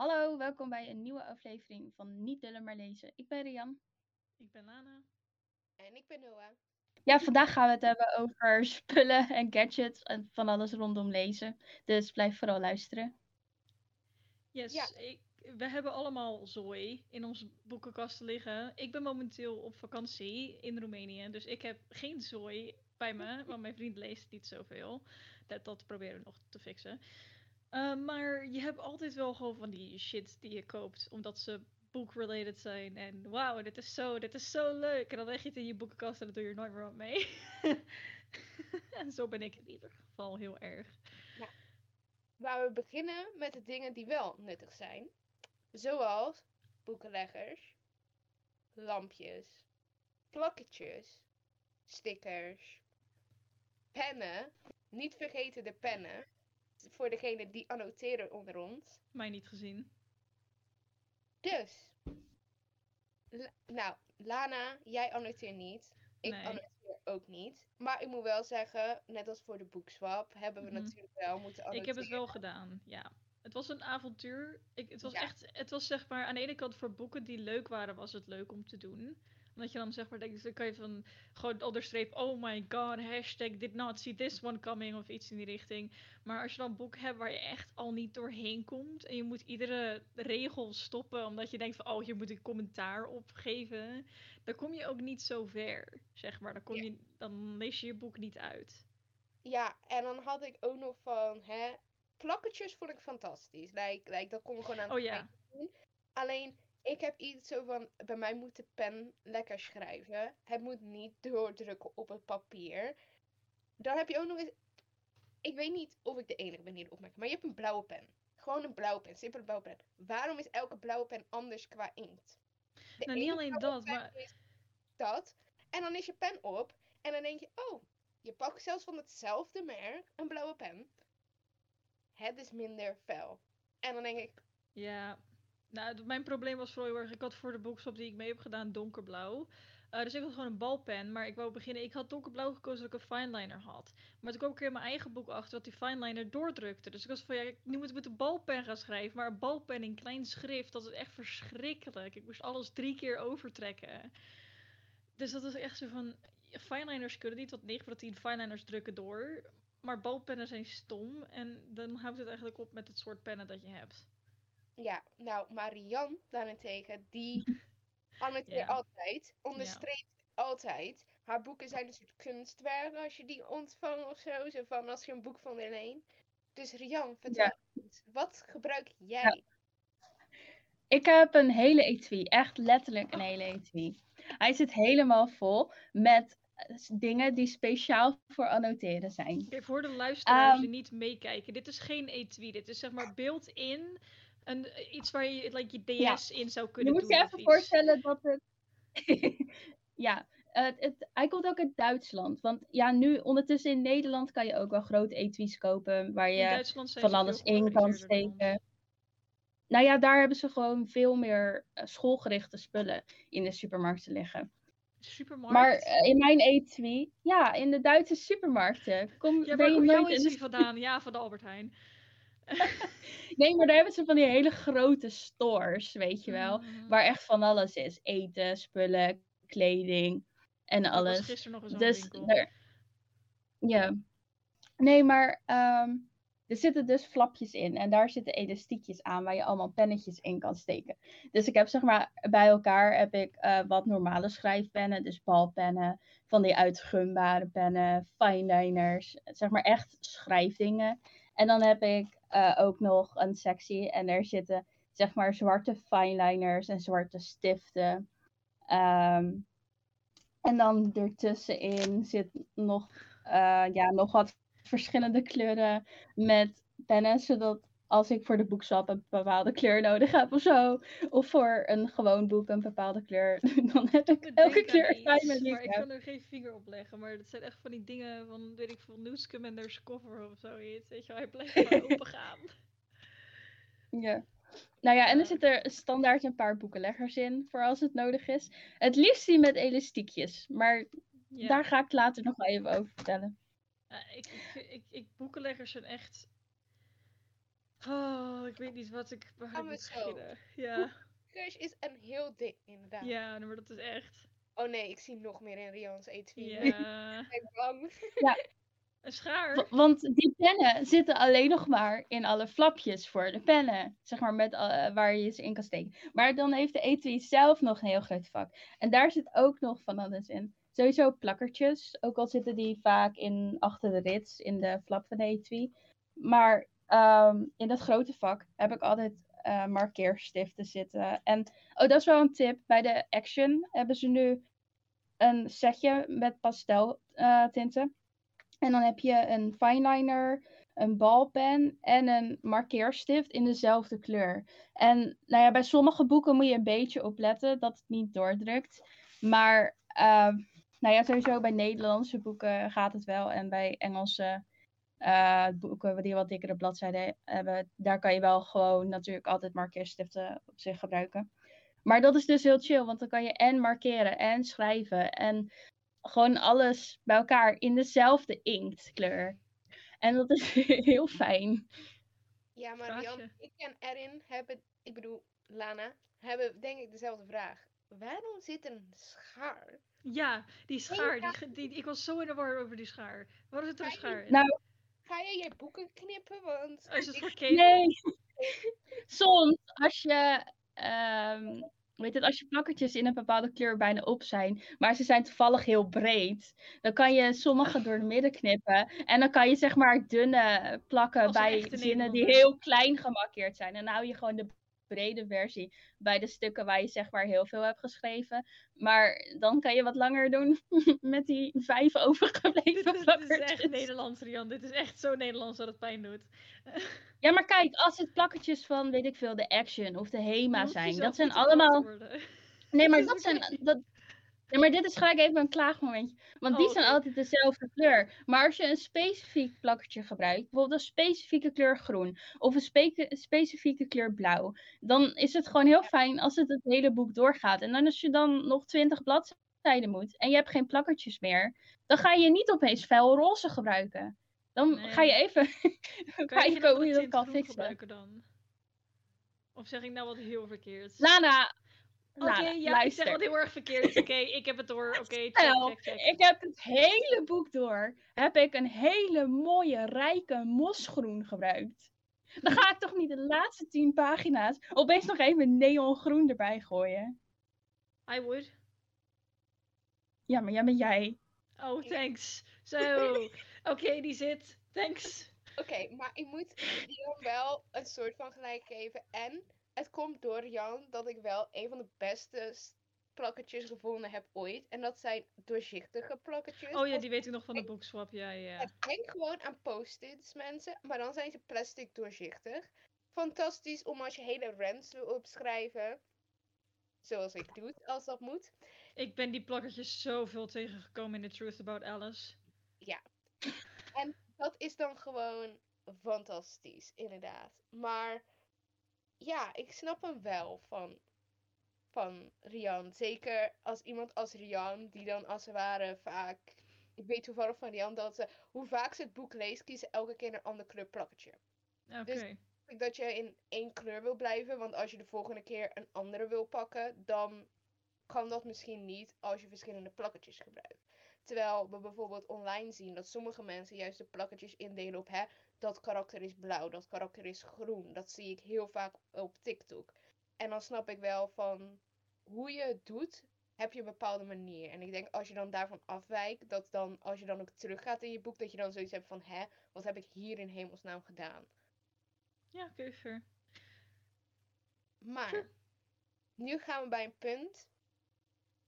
Hallo, welkom bij een nieuwe aflevering van Niet Dullen maar Lezen. Ik ben Rian. Ik ben Lana. En ik ben Noah. Ja, vandaag gaan we het hebben over spullen en gadgets en van alles rondom lezen. Dus blijf vooral luisteren. Yes, Ja. ik, we hebben allemaal zooi in onze boekenkasten liggen. Ik ben momenteel op vakantie in Roemenië, dus ik heb geen zooi bij me, want mijn vriend leest niet zoveel. Dat, dat proberen we nog te fixen. Uh, maar je hebt altijd wel gewoon van die shit die je koopt, omdat ze book-related zijn. En wauw, dit is zo, dit is zo leuk. En dan leg je het in je boekenkast en dan doe je er nooit meer wat mee. en zo ben ik in ieder geval heel erg. Waar we beginnen met de dingen die wel nuttig zijn. Zoals boekenleggers, lampjes, plakketjes, stickers, pennen. Niet vergeten de pennen. Voor degene die annoteren onder ons. Mij niet gezien. Dus. La- nou, Lana, jij annoteert niet. Ik Nee. annoteer ook niet. Maar ik moet wel zeggen, net als voor de boekswap, hebben we Mhm. natuurlijk wel moeten annoteren. Ik heb het wel gedaan, ja. Het was een avontuur. Ik, het was Ja. echt, het was zeg maar, aan de ene kant voor boeken die leuk waren, was het leuk om te doen. Omdat je dan zeg maar denkt, dan kan je van gewoon onderstreep, oh my god, hashtag did not see this one coming of iets in die richting. Maar als je dan een boek hebt waar je echt al niet doorheen komt en je moet iedere regel stoppen omdat je denkt van, oh hier moet ik commentaar op geven, dan kom je ook niet zo ver, zeg maar. Dan, kom Ja. je, dan lees je je boek niet uit. Ja, en dan had ik ook nog van, hè, plakketjes vond ik fantastisch. Like, like, dat kon ik gewoon aan Oh het ja. eind doen. Alleen, ik heb iets zo van, bij mij moet de pen lekker schrijven. Het moet niet doordrukken op het papier. Dan heb je ook nog eens, ik weet niet of ik de enige ben die het opmerkt, maar je hebt een blauwe pen. Gewoon een blauwe pen, simpele blauwe pen. Waarom is elke blauwe pen anders qua inkt? De Nou, niet alleen dat, maar- dat. En dan is je pen op. En dan denk je, oh, je pakt zelfs van hetzelfde merk een blauwe pen. Het is minder fel. En dan denk ik, Ja, nou, mijn probleem was vooral heel erg. Ik had voor de boekshop die ik mee heb gedaan donkerblauw. Eh, dus ik had gewoon een balpen, maar ik wou beginnen. Ik had donkerblauw gekozen dat ik een fineliner had. Maar toen kwam ik in mijn eigen boek achter dat die fineliner doordrukte. Dus ik was van ja, nu moet ik met een balpen gaan schrijven. Maar een balpen in klein schrift, dat is echt verschrikkelijk. Ik moest alles drie keer overtrekken. Dus dat is echt zo van. Fineliners kunnen niet, want 9 van de 10 fineliners drukken door. Maar balpennen zijn stom. En dan houdt het eigenlijk op met het soort pennen dat je hebt. Ja, nou, Marianne daarentegen, die annoteert Ja. altijd, onderstreept altijd. Haar boeken zijn een soort kunstwerken als je die ontvangt of zo. Zo van als je een boek van haar leent. Dus Rian, vertel eens, wat gebruik jij? Ik heb een hele etui, echt letterlijk een hele etui. Hij zit helemaal vol met eh, dingen die speciaal voor annoteren zijn. Oké, voor de luisteraars Ehm. die niet meekijken. Dit is geen etui. Dit is zeg maar built-in. Een, iets waar je like, je Ja. DS in zou Je kunnen moet doen. je of even iets. voorstellen dat het. ja, het, het, hij komt ook uit Duitsland. Want ja, nu ondertussen in Nederland kan je ook wel grote etuis kopen waar je van alles in kan steken. Nou ja, daar hebben ze gewoon veel meer eh, schoolgerichte spullen in de supermarkten liggen. Supermarkt. Maar eh, in mijn etui, ja, in de Duitse supermarkten. Kom, ja, ben waar je jouw nooit in de etui vandaan? Ja, van de Albert Heijn. Nee, maar daar hebben ze van die hele grote stores, weet je wel. Mhm. Waar echt van alles is. Eten, spullen, kleding en Ik was alles. gisteren nog zo'n Dus daar... Ja. Nee, maar ehm, er zitten dus flapjes in. En daar zitten elastiekjes aan waar je allemaal pennetjes in kan steken. Dus ik heb zeg maar bij elkaar heb ik eh, wat normale schrijfpennen. Dus balpennen, van die uitgumbare pennen, fineliners. Zeg maar echt schrijfdingen. En dan heb ik eh, ook nog een sectie. En er zitten zeg maar zwarte fineliners en zwarte stiften. Ehm, en dan ertussenin zit nog, eh, ja, nog wat verschillende kleuren met pennen. Zodat als ik voor de boekshop een bepaalde kleur nodig heb of zo. Of voor een gewoon boek een bepaalde kleur. Dan heb ik Ik elke kleur bij me maar ik kan er geen vinger op leggen. Maar dat zijn echt van die dingen van, weet ik veel, Newscommanders cover of zoiets. Weet je wel, hij blijft gewoon open gaan. Ja. Nou ja, en er zitten standaard een paar boekenleggers in, voor als het nodig is. Het liefst die met elastiekjes, maar Ja. daar ga ik later nog wel even over vertellen. Ja, ik, ik, ik, ik, boekenleggers zijn echt. Oh, ik weet niet wat ik, waar ik Gaan we moet beginnen. Ja. Crush is een heel ding, inderdaad. ja, maar dat is echt. Oh nee, ik zie nog meer in Rian's etui. Ja. Ik ben bang. Een schaar. W- Want die pennen zitten alleen nog maar in alle flapjes voor de pennen. Zeg maar met, eh, waar je ze in kan steken. Maar dan heeft de etui zelf nog een heel groot vak. En daar zit ook nog van alles in. Sowieso plakkertjes. Ook al zitten die vaak in, achter de rits in de flap van de etui. Maar ehm, in dat grote vak heb ik altijd eh, markeerstiften zitten. En oh, dat is wel een tip. Bij de Action hebben ze nu een setje met pastel eh. En dan heb je een fineliner, een balpen en een markeerstift in dezelfde kleur. En nou ja, bij sommige boeken moet je een beetje opletten dat het niet doordrukt. Maar ehm, nou ja, sowieso bij Nederlandse boeken gaat het wel. En bij Engelse eh, boeken die wat dikkere bladzijden hebben, daar kan je wel gewoon natuurlijk altijd markeerstiften op zich gebruiken. Maar dat is dus heel chill, want dan kan je en markeren en schrijven en gewoon alles bij elkaar in dezelfde inktkleur. En dat is heel fijn. Ja, maar ik en Erin hebben, ik bedoel Lana, hebben denk ik dezelfde vraag. Waarom zit een schaar? Ja, die schaar. Die, die, ik was zo in de war over die schaar. Waarom zit er een schaar? Nou, Ga je je boeken knippen? Want Oh, is het nee. Soms als je, ehm, weet het, als je plakkertjes in een bepaalde kleur bijna op zijn, maar ze zijn toevallig heel breed, dan kan je sommige door de midden knippen. En dan kan je zeg maar dunne plakken Als bij zinnen die heel klein gemarkeerd zijn. En dan hou je gewoon de brede versie bij de stukken waar je zeg maar heel veel hebt geschreven. Maar dan kan je wat langer doen met die vijf overgebleven Dit dit is echt Nederlands, Rian. Dit is echt zo Nederlands dat het pijn doet. Ja, maar kijk, als het plakkertjes van, weet ik veel, de Action of de Hema zijn, dat zijn allemaal... Nee, maar dat zijn... Dat... Nee, maar dit is gelijk even een klaagmomentje. Want die Oh, zijn altijd dezelfde kleur. Maar als je een specifiek plakkertje gebruikt, bijvoorbeeld een specifieke kleur groen of een spe- specifieke kleur blauw, dan is het gewoon heel fijn als het het hele boek doorgaat. En dan als je dan nog 20 bladzijden moet en je hebt geen plakkertjes meer, dan ga je niet opeens roze gebruiken. Dan ga je even kijken hoe je dat kan fixen. dan? Of zeg ik nou wat heel verkeerd? Lana, Oké, Lana, ja, ik zeg luister. wat heel erg verkeerd. Oké, ik heb het door. Oké, check, Stel, check, check. ik heb het hele boek door. Heb ik een hele mooie, rijke mosgroen gebruikt. Dan ga ik toch niet de laatste tien pagina's opeens nog even neongroen erbij gooien. I would. Ja, maar jij bent jij. Oh, thanks. Zo. Oké, die zit. Thanks. Oké, maar ik moet Rian wel een soort van gelijk geven. En het komt door Jan dat ik wel een van de beste plakketjes gevonden heb ooit. En dat zijn doorzichtige plakketjes. Oh ja, die weet ik nog van de boekswap. Ja, ja. Het denkt gewoon aan post-its, mensen. Maar dan zijn ze plastic doorzichtig. Fantastisch om als je hele rants wil opschrijven. Zoals ik doe, als dat moet. Ik ben die plakkertjes zoveel tegengekomen in The Truth About Alice. Dat is dan gewoon fantastisch, inderdaad. Maar ja, ik snap hem wel van, van Rian. Zeker als iemand als Rian, die dan als het ware vaak. Ik weet toevallig van Rian dat ze, hoe vaak ze het boek leest, kiezen elke keer een ander kleur plakketje. Oké. Dus- Ik dat je in één kleur wil blijven, want als je de volgende keer een andere wil pakken, dan kan dat misschien niet als je verschillende plakketjes gebruikt. Terwijl we bijvoorbeeld online zien dat sommige mensen juist de plakketjes indelen op hè, dat karakter is blauw, dat karakter is groen. Dat zie ik heel vaak op TikTok. En dan snap ik wel van hoe je het doet, heb je een bepaalde manier. En ik denk als je dan daarvan afwijkt, dat dan als je dan ook teruggaat in je boek, dat je dan zoiets hebt van hè, wat heb ik hier in hemelsnaam gedaan? Ja, oké. Maar nu gaan we bij een punt.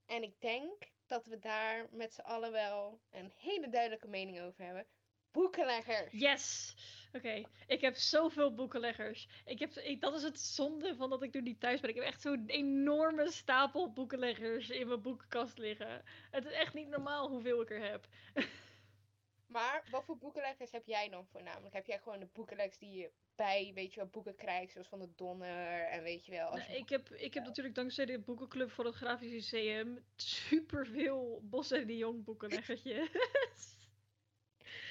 En ik denk dat we daar met z'n allen wel een hele duidelijke mening over hebben. Boekenlegger. Yes! Oké, ik heb zoveel boekenleggers. Ik heb, ik, dat is het zonde van dat ik nu niet thuis ben. Ik heb echt zo'n enorme stapel boekenleggers in mijn boekenkast liggen. Het is echt niet normaal hoeveel ik er heb. Maar wat voor boekenleggers heb jij dan voornamelijk? Heb jij gewoon de boekenleggers die je bij, weet je wel, boeken krijgt, zoals van de Donner en weet je wel. Nou, je ik, heb, ik heb natuurlijk dankzij de boekenclub voor het Grafisch Lyceum superveel Bos en de Jong boekenleggertjes.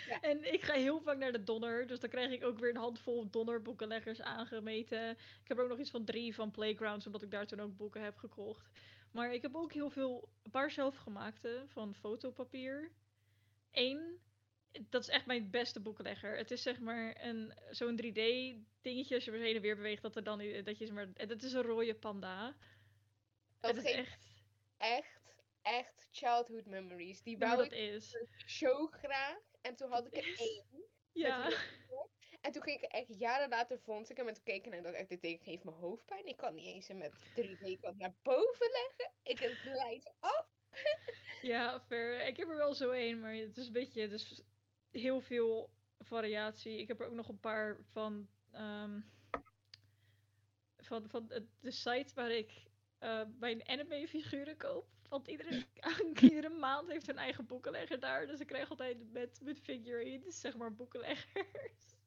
Ja. En ik ga heel vaak naar de Donner, dus dan krijg ik ook weer een handvol Donner-boekenleggers aangemeten. Ik heb er ook nog iets van drie van Playgrounds, omdat ik daar toen ook boeken heb gekocht. Maar ik heb ook heel veel, een paar zelfgemaakte van fotopapier. Eén, dat is echt mijn beste boekenlegger. Het is zeg maar een, zo'n 3D dingetje, als je heen en weer beweegt, dat er dan, dat je maar, en dat is een rode panda. Dat het is echt, echt, echt childhood memories. Die ja, wou dat ik is. zo graag. En toen had ik er één. Ja. En toen ging ik echt jaren later vond ik hem en toen keek ik en dacht ik, dit ding geeft me hoofdpijn. Ik kan niet eens hem met 3D-kant naar boven leggen. Ik het glijdt af. Ja, fair. Ik heb er wel zo één, maar het is een beetje, dus heel veel variatie. Ik heb er ook nog een paar van, ehm, van, van de, site waar ik eh, mijn anime figuren koop. Want iedere, iedere maand heeft een eigen boekenlegger daar. Dus ik krijg altijd met, met figurines, zeg maar, boekenleggers.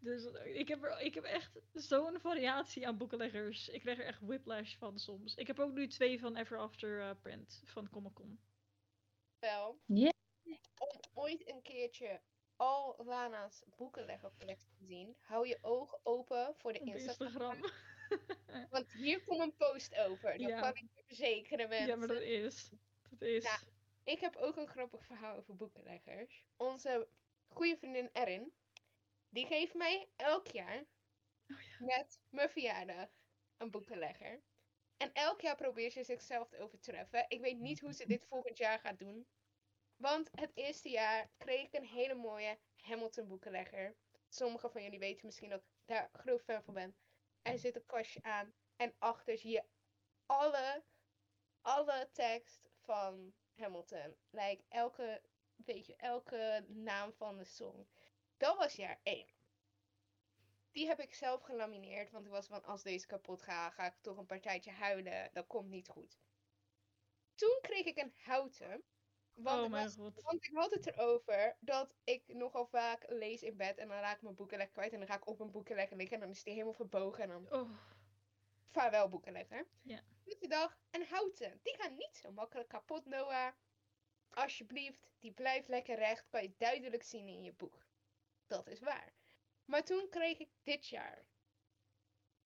Dus eh, ik heb, er, ik heb echt zo'n variatie aan boekenleggers. Ik krijg er echt whiplash van soms. Ik heb ook nu twee van Ever After eh, print van Comic Con. Wel. Ja. Om ooit een keertje al Lana's boekenleggercollectie te zien, hou je ogen open voor de Instagram. Instagram. Want hier komt een post over. Dat Ja. kan ik je verzekeren, mensen. Ja, maar dat is. Dat is. Ja. Ik heb ook een grappig verhaal over boekenleggers. Onze goede vriendin Erin, die geeft mij elk jaar Oh met mijn verjaardag een boekenlegger. En elk jaar probeert ze zichzelf te overtreffen. Ik weet niet hoe ze dit volgend jaar gaat doen. Want het eerste jaar kreeg ik een hele mooie Hamilton boekenlegger. Sommigen van jullie weten misschien dat ik daar groot fan van ben. Er zit een kastje aan. En achter zie je alle, alle tekst van Hamilton. Like elke, weet je, elke naam van de song. Dat was jaar 1. Die heb ik zelf gelamineerd, want ik was van als deze kapot gaat, ga ik toch een partijtje huilen. Dat komt niet goed. Toen kreeg ik een houten. Want, oh ik mijn god. want ik had het erover dat ik nogal vaak lees in bed en dan raak ik mijn boekenlegger kwijt en dan ga ik op mijn boekenlegger liggen en dan is die helemaal verbogen en dan Oh, vaarwel boekenlegger. Ja. Dus dacht, een houten, die gaat niet zo makkelijk kapot, Noah. Alsjeblieft, die blijft lekker recht, kan je duidelijk zien in je boek. Dat is waar. Maar toen kreeg ik dit jaar.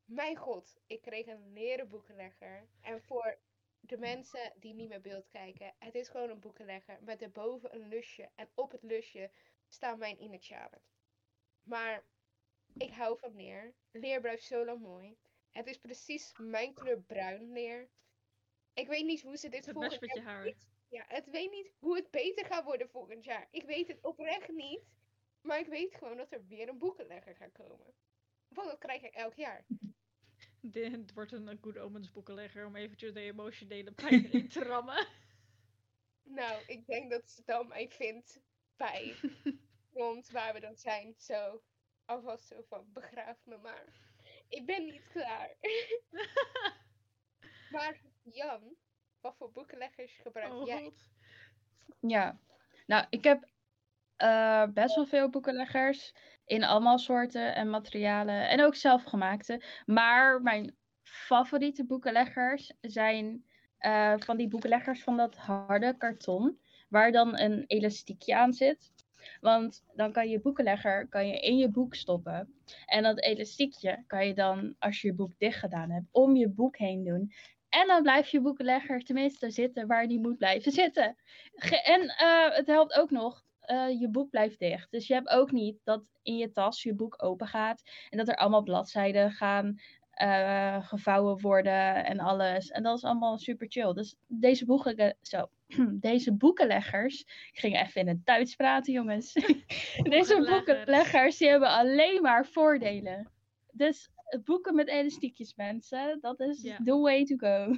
Mijn god, ik kreeg een leren boekenlegger. En voor de mensen die niet met beeld kijken, het is gewoon een boekenlegger met erboven een lusje. En op het lusje staan mijn initialen. Maar ik hou van leer. Leer blijft zo lang mooi. Het is precies mijn kleur bruin leer. Ik weet niet hoe ze dit het volgend jaar haar. Ja, het weet niet hoe het beter gaat worden volgend jaar. Ik weet het oprecht niet. Maar ik weet gewoon dat er weer een boekenlegger gaat komen. Want dat krijg ik elk jaar. Dit wordt een Good Omens boekenlegger om eventjes de emotionele pijn erin te rammen. Nou, ik denk dat ze dan mij vindt bij rond waar we dan zijn. Zo, alvast zo van, begraaf me maar. Ik ben niet klaar. maar Jan, wat voor boekenleggers gebruik Oh jij? god. Ja, nou, ik heb eh, best wel veel boekenleggers in allemaal soorten en materialen en ook zelfgemaakte. Maar mijn favoriete boekenleggers zijn eh, van die boekenleggers van dat harde karton, waar dan een elastiekje aan zit. Want dan kan je boekenlegger kan je in je boek stoppen. En dat elastiekje kan je dan, als je je boek dicht gedaan hebt, om je boek heen doen. En dan blijft je boekenlegger tenminste zitten waar die moet blijven zitten. En eh, het helpt ook nog, eh, je boek blijft dicht. Dus je hebt ook niet dat in je tas je boek open gaat en dat er allemaal bladzijden gaan eh, gevouwen worden en alles. En dat is allemaal super chill. Dus deze, boeken, zo, deze boekenleggers, ik ging even in het Duits praten jongens. deze Boekenleggers. die hebben alleen maar voordelen. Dus boeken met elastiekjes mensen, dat is the way to go.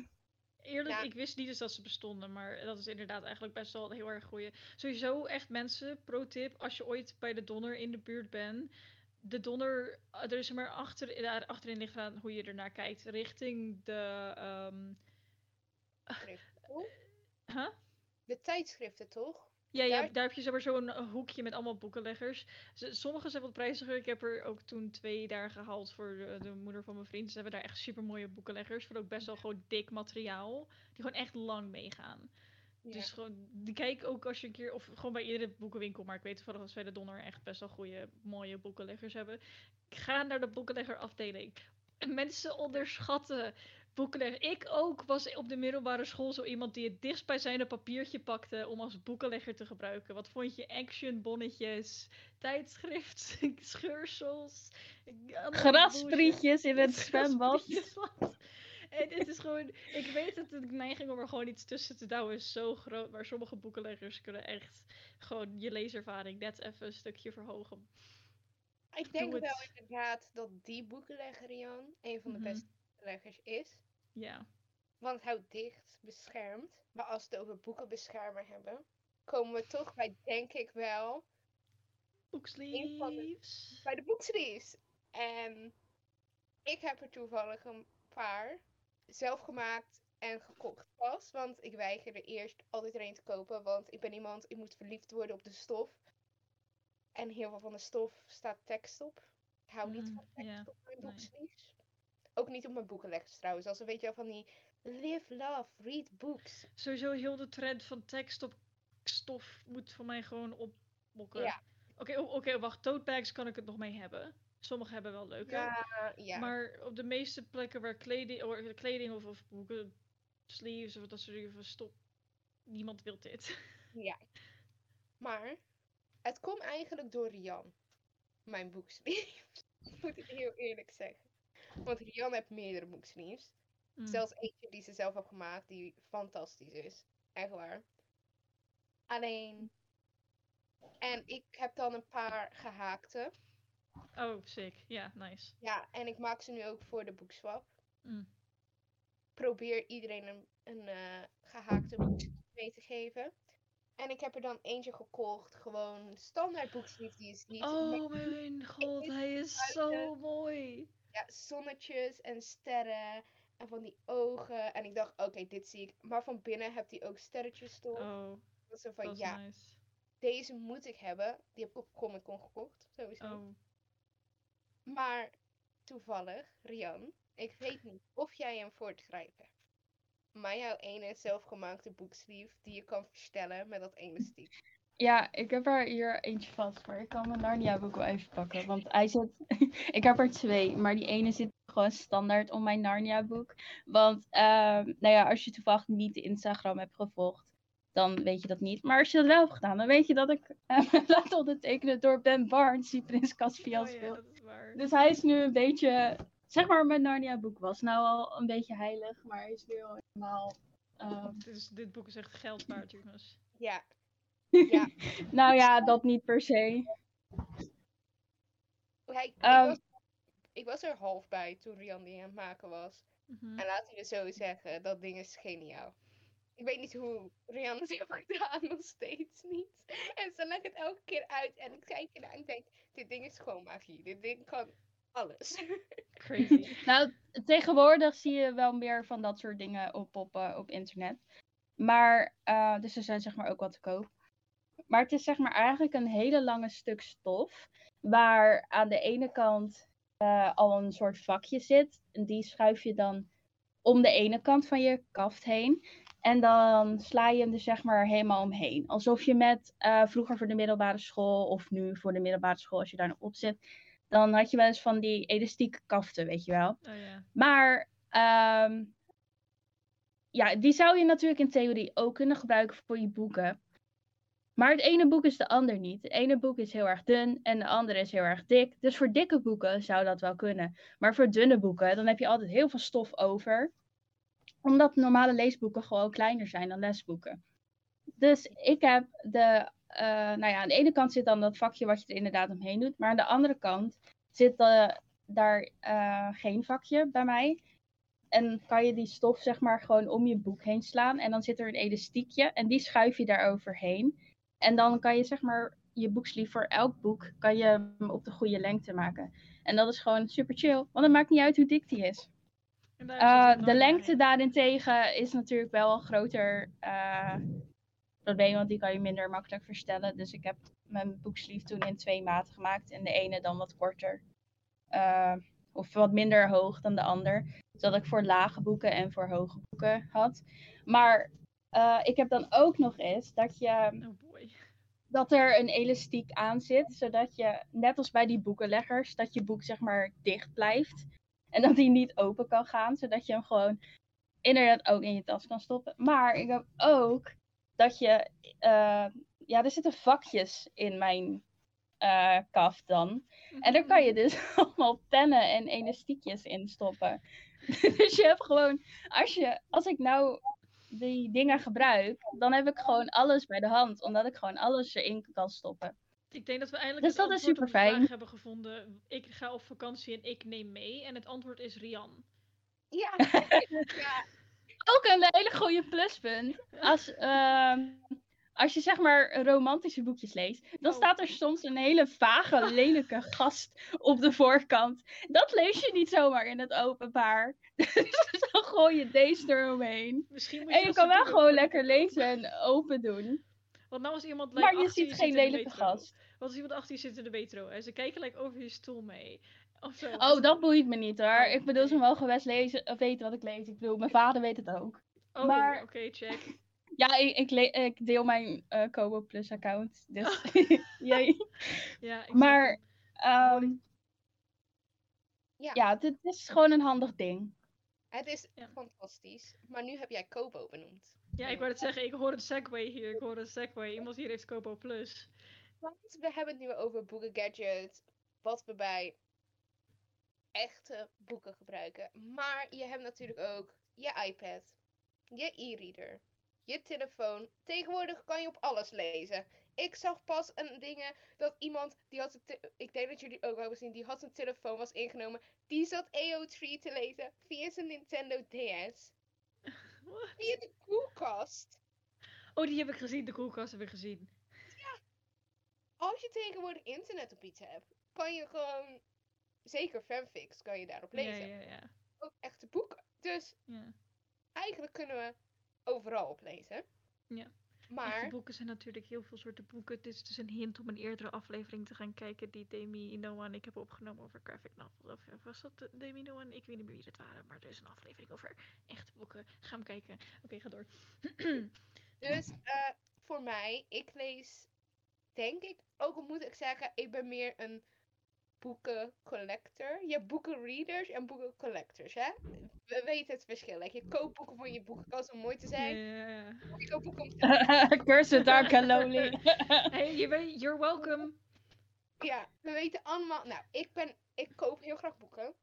Eerlijk, Ja. ik wist niet eens dat ze bestonden, maar dat is inderdaad eigenlijk best wel heel erg goeie. Sowieso echt mensen, pro tip, als je ooit bij de Donner in de buurt bent. De Donner, eh, er is er maar achter, daar achterin ligt aan hoe je ernaar kijkt. Richting de, ehm Oh, huh? De tijdschriften, toch? Ja, ja, Daar- heb je zeg maar zo'n eh, hoekje met allemaal boekenleggers. Sommige zijn wat prijziger. Ik heb er ook toen twee daar gehaald voor de, de moeder van mijn vriend. Ze hebben daar echt super mooie boekenleggers. Voor ook best wel gewoon dik materiaal. Die gewoon echt lang meegaan. Dus gewoon, kijk ook als je een keer, of gewoon bij iedere boekenwinkel, maar ik weet toevallig dat wij de Donner echt best wel goede, mooie boekenleggers hebben. Ga naar de boekenleggerafdeling. Mensen onderschatten boekenlegger. Ik ook was op de middelbare school zo iemand die het dichtstbijzijnde papiertje pakte om als boekenlegger te gebruiken. Wat vond je? Action, bonnetjes, tijdschrift, scheursels. allemaal Grassprietjes in het zwembad. En het is gewoon, ik weet dat de neiging om er gewoon iets tussen te douwen is zo groot. Maar sommige boekenleggers kunnen echt gewoon je leeservaring net even een stukje verhogen. Ik denk wel inderdaad dat die boekenlegger, Jan, een van de Mhm. beste boekenleggers is. Ja. Want het houdt dicht, beschermt. Maar als we het over boekenbeschermer hebben, komen we toch bij, denk ik wel, Boeksleeves. bij de boeksleeves. En ik heb er toevallig een paar zelf gemaakt en gekocht pas. Want ik weigerde eerst altijd er een te kopen. Want ik ben iemand, ik moet verliefd worden op de stof. En heel veel van de stof staat tekst op. Ik hou niet Mm, van tekst op mijn nee. Boeksleeves. Ook niet op mijn boekenleggers trouwens. Als een weet je wel van die live, love, read books. Sowieso heel de trend van tekst op stof moet voor mij gewoon opmokken. Ja. Oké, oké, wacht. Tote bags kan ik het nog mee hebben. Sommige hebben wel leuke. Ja, ja. Maar op de meeste plekken waar kleding, or- kleding of, of boeken, sleeves of dat soort dingen van stop. Niemand wil dit. Ja. Maar het komt eigenlijk door Rian. Mijn boeksleeve. Ik moet het heel eerlijk zeggen. Want Rian heeft meerdere boeksleeves. Mm. Zelfs eentje die ze zelf heeft gemaakt, die fantastisch is. Echt waar. Alleen. En ik heb dan een paar gehaakte. Oh, sick. Ja, nice. Ja, en ik maak ze nu ook voor de boekswap. Mm. Probeer iedereen een, een eh, gehaakte boeksleeve mee te geven. En ik heb er dan eentje gekocht. Gewoon standaard boeksleeve. Die is niet Oh mijn god, hij is zo mooi. Ja, zonnetjes en sterren en van die ogen. En ik dacht, oké, dit zie ik. Maar van binnen heb hij ook sterretjes toch? Oh, Dat zo van, dat ja, nice. deze moet ik hebben. Die heb ik op Comic Con gekocht, sowieso. Oh, Maar toevallig, Rian, ik weet niet of jij hem voor het grijpen hebt. Maar jouw ene zelfgemaakte boeksleeve die je kan verstellen met dat elastiek. Ja, ik heb er hier eentje vast, maar ik kan mijn Narnia boek wel even pakken. Want hij zit. ik heb er twee, maar die ene zit gewoon standaard op mijn Narnia boek. Want, ehm, nou ja, als je toevallig niet de Instagram hebt gevolgd, dan weet je dat niet. Maar als je dat wel hebt gedaan, dan weet je dat ik me laat ondertekenen door Ben Barnes, die Prins Caspian oh ja, speelt. dat is waar. Dus hij is nu een beetje. Zeg maar, mijn Narnia boek was nou al een beetje heilig, maar hij is nu al helemaal. ehm, Dit, is, dit boek is echt geld waard, jongens. Ja, ja. nou ja, dat niet per se. Ik, Ehm. was, ik was er half bij toen Rian die aan het maken was. Mhm. En laat ik het zo zeggen, dat ding is geniaal. Ik weet niet hoe Rian het heeft gedaan, nog steeds niet. En ze legt het elke keer uit en ik kijk ernaar en ik denk, dit ding is gewoon magie. Dit ding kan alles. Crazy. Nou, tegenwoordig zie je wel meer van dat soort dingen oppoppen op internet. Maar, eh, dus er zijn zeg maar ook wat te koop. Maar het is zeg maar eigenlijk een hele lange stuk stof. Waar aan de ene kant eh, al een soort vakje zit. En die schuif je dan om de ene kant van je kaft heen. En dan sla je hem er zeg maar helemaal omheen. Alsof je met eh, vroeger voor de middelbare school of nu voor de middelbare school als je daar nog op zit. Dan had je wel eens van die elastieke kaften, weet je wel. Oh. Maar ehm, ja, die zou je natuurlijk in theorie ook kunnen gebruiken voor je boeken. Maar het ene boek is de ander niet. Het ene boek is heel erg dun en de andere is heel erg dik. Dus voor dikke boeken zou dat wel kunnen. Maar voor dunne boeken, dan heb je altijd heel veel stof over. Omdat normale leesboeken gewoon kleiner zijn dan lesboeken. Dus ik heb de, eh, nou ja, aan de ene kant zit dan dat vakje wat je er inderdaad omheen doet. Maar aan de andere kant zit eh, daar eh, geen vakje bij mij. En kan je die stof zeg maar gewoon om je boek heen slaan. En dan zit er een elastiekje en die schuif je daar overheen. En dan kan je zeg maar je boekslief voor elk boek kan je hem op de goede lengte maken. En dat is gewoon super chill, want het maakt niet uit hoe dik die is. Eh, de lengte in. daarentegen is natuurlijk wel een groter eh, probleem, want die kan je minder makkelijk verstellen. Dus ik heb mijn boekslief toen in twee maten gemaakt. En de ene dan wat korter. eh, of wat minder hoog dan de ander. Zodat ik voor lage boeken en voor hoge boeken had. Maar ik heb dan ook nog eens dat je Oh. Dat er een elastiek aan zit, zodat je, net als bij die boekenleggers, dat je boek zeg maar dicht blijft. En dat die niet open kan gaan, zodat je hem gewoon inderdaad ook in je tas kan stoppen. Maar ik heb ook dat je, eh, ja, er zitten vakjes in mijn eh kaft dan. En daar kan je dus allemaal pennen en elastiekjes in stoppen. dus je hebt gewoon, als, je, als ik nou die dingen gebruik, dan heb ik gewoon alles bij de hand. Omdat ik gewoon alles erin kan stoppen. Ik denk dat we eindelijk Dus het dat is antwoord op de superfijn. vraag hebben gevonden. Ik ga op vakantie en ik neem mee. En het antwoord is Rian. Ja, ja, Ook een hele goede pluspunt. Als, ehm, als je zeg maar romantische boekjes leest, dan Oh. staat er soms een hele vage, lelijke gast op de voorkant. Dat lees je niet zomaar in het openbaar. Dus dan gooi je deze eromheen. Misschien moet En je kan wel gewoon lekker lezen en open doen. Want nou als iemand Maar je ziet geen lelijke gast. Wat als iemand achter je zit in de metro en ze kijken like, over je stoel mee. Zo. Oh, dat boeit me niet hoor. Oh, Ik bedoel, ze mogen best lezen, of weten wat ik lees. Ik bedoel, mijn vader weet het ook. Oh, maar- oké, check. Ja, ik, ik, deel mijn eh Kobo Plus account. Dus, jee. Ja, ik Maar. Ehm, Ja. ja, dit is gewoon een handig ding. het is Ja. fantastisch. Maar nu heb jij Kobo benoemd. Ja, ik wou het zeggen, ik hoor een segway hier. Ik hoor een segway. Iemand hier heeft Kobo Plus. Want we hebben het nu over boeken gadgets. Wat we bij echte boeken gebruiken. Maar je hebt natuurlijk ook je iPad, je e-reader, je telefoon. Tegenwoordig kan je op alles lezen. Ik zag pas een dingen dat iemand die had een ik denk dat jullie ook wel hebben gezien, die had zijn telefoon was ingenomen. Die zat AO3 te lezen via zijn Nintendo DS. What? Via de koelkast. Oh, die heb ik gezien. De koelkast heb ik gezien. Als je tegenwoordig internet op iets hebt, kan je gewoon, zeker fanfics, kan je daarop lezen. Ja, ja, ja. Ook echte boeken. Dus ja. eigenlijk kunnen we overal op lezen. Ja. Maar, boeken zijn natuurlijk heel veel soorten boeken. Dit is dus een hint om een eerdere aflevering te gaan kijken die Demi Noah en ik hebben opgenomen over graphic novels. Of eh, was dat eh, Demi Noah en ik weet niet meer wie het waren, maar er is een aflevering over echte boeken. Ga hem kijken. Oké, ga door. dus eh, voor mij, ik lees, denk ik, ook al moet ik zeggen, ik ben meer een boekencollector. Je hebt boekenreaders en boekencollectors, hè? We weten het verschil. Like, je koopt boeken voor je boekenkast om mooi te zijn. ja, ja. Of je koopt boeken om te Curse dark and lonely. Hey, you're welcome. Ja, we weten allemaal. Nou, ik ben. Ik koop heel graag boeken.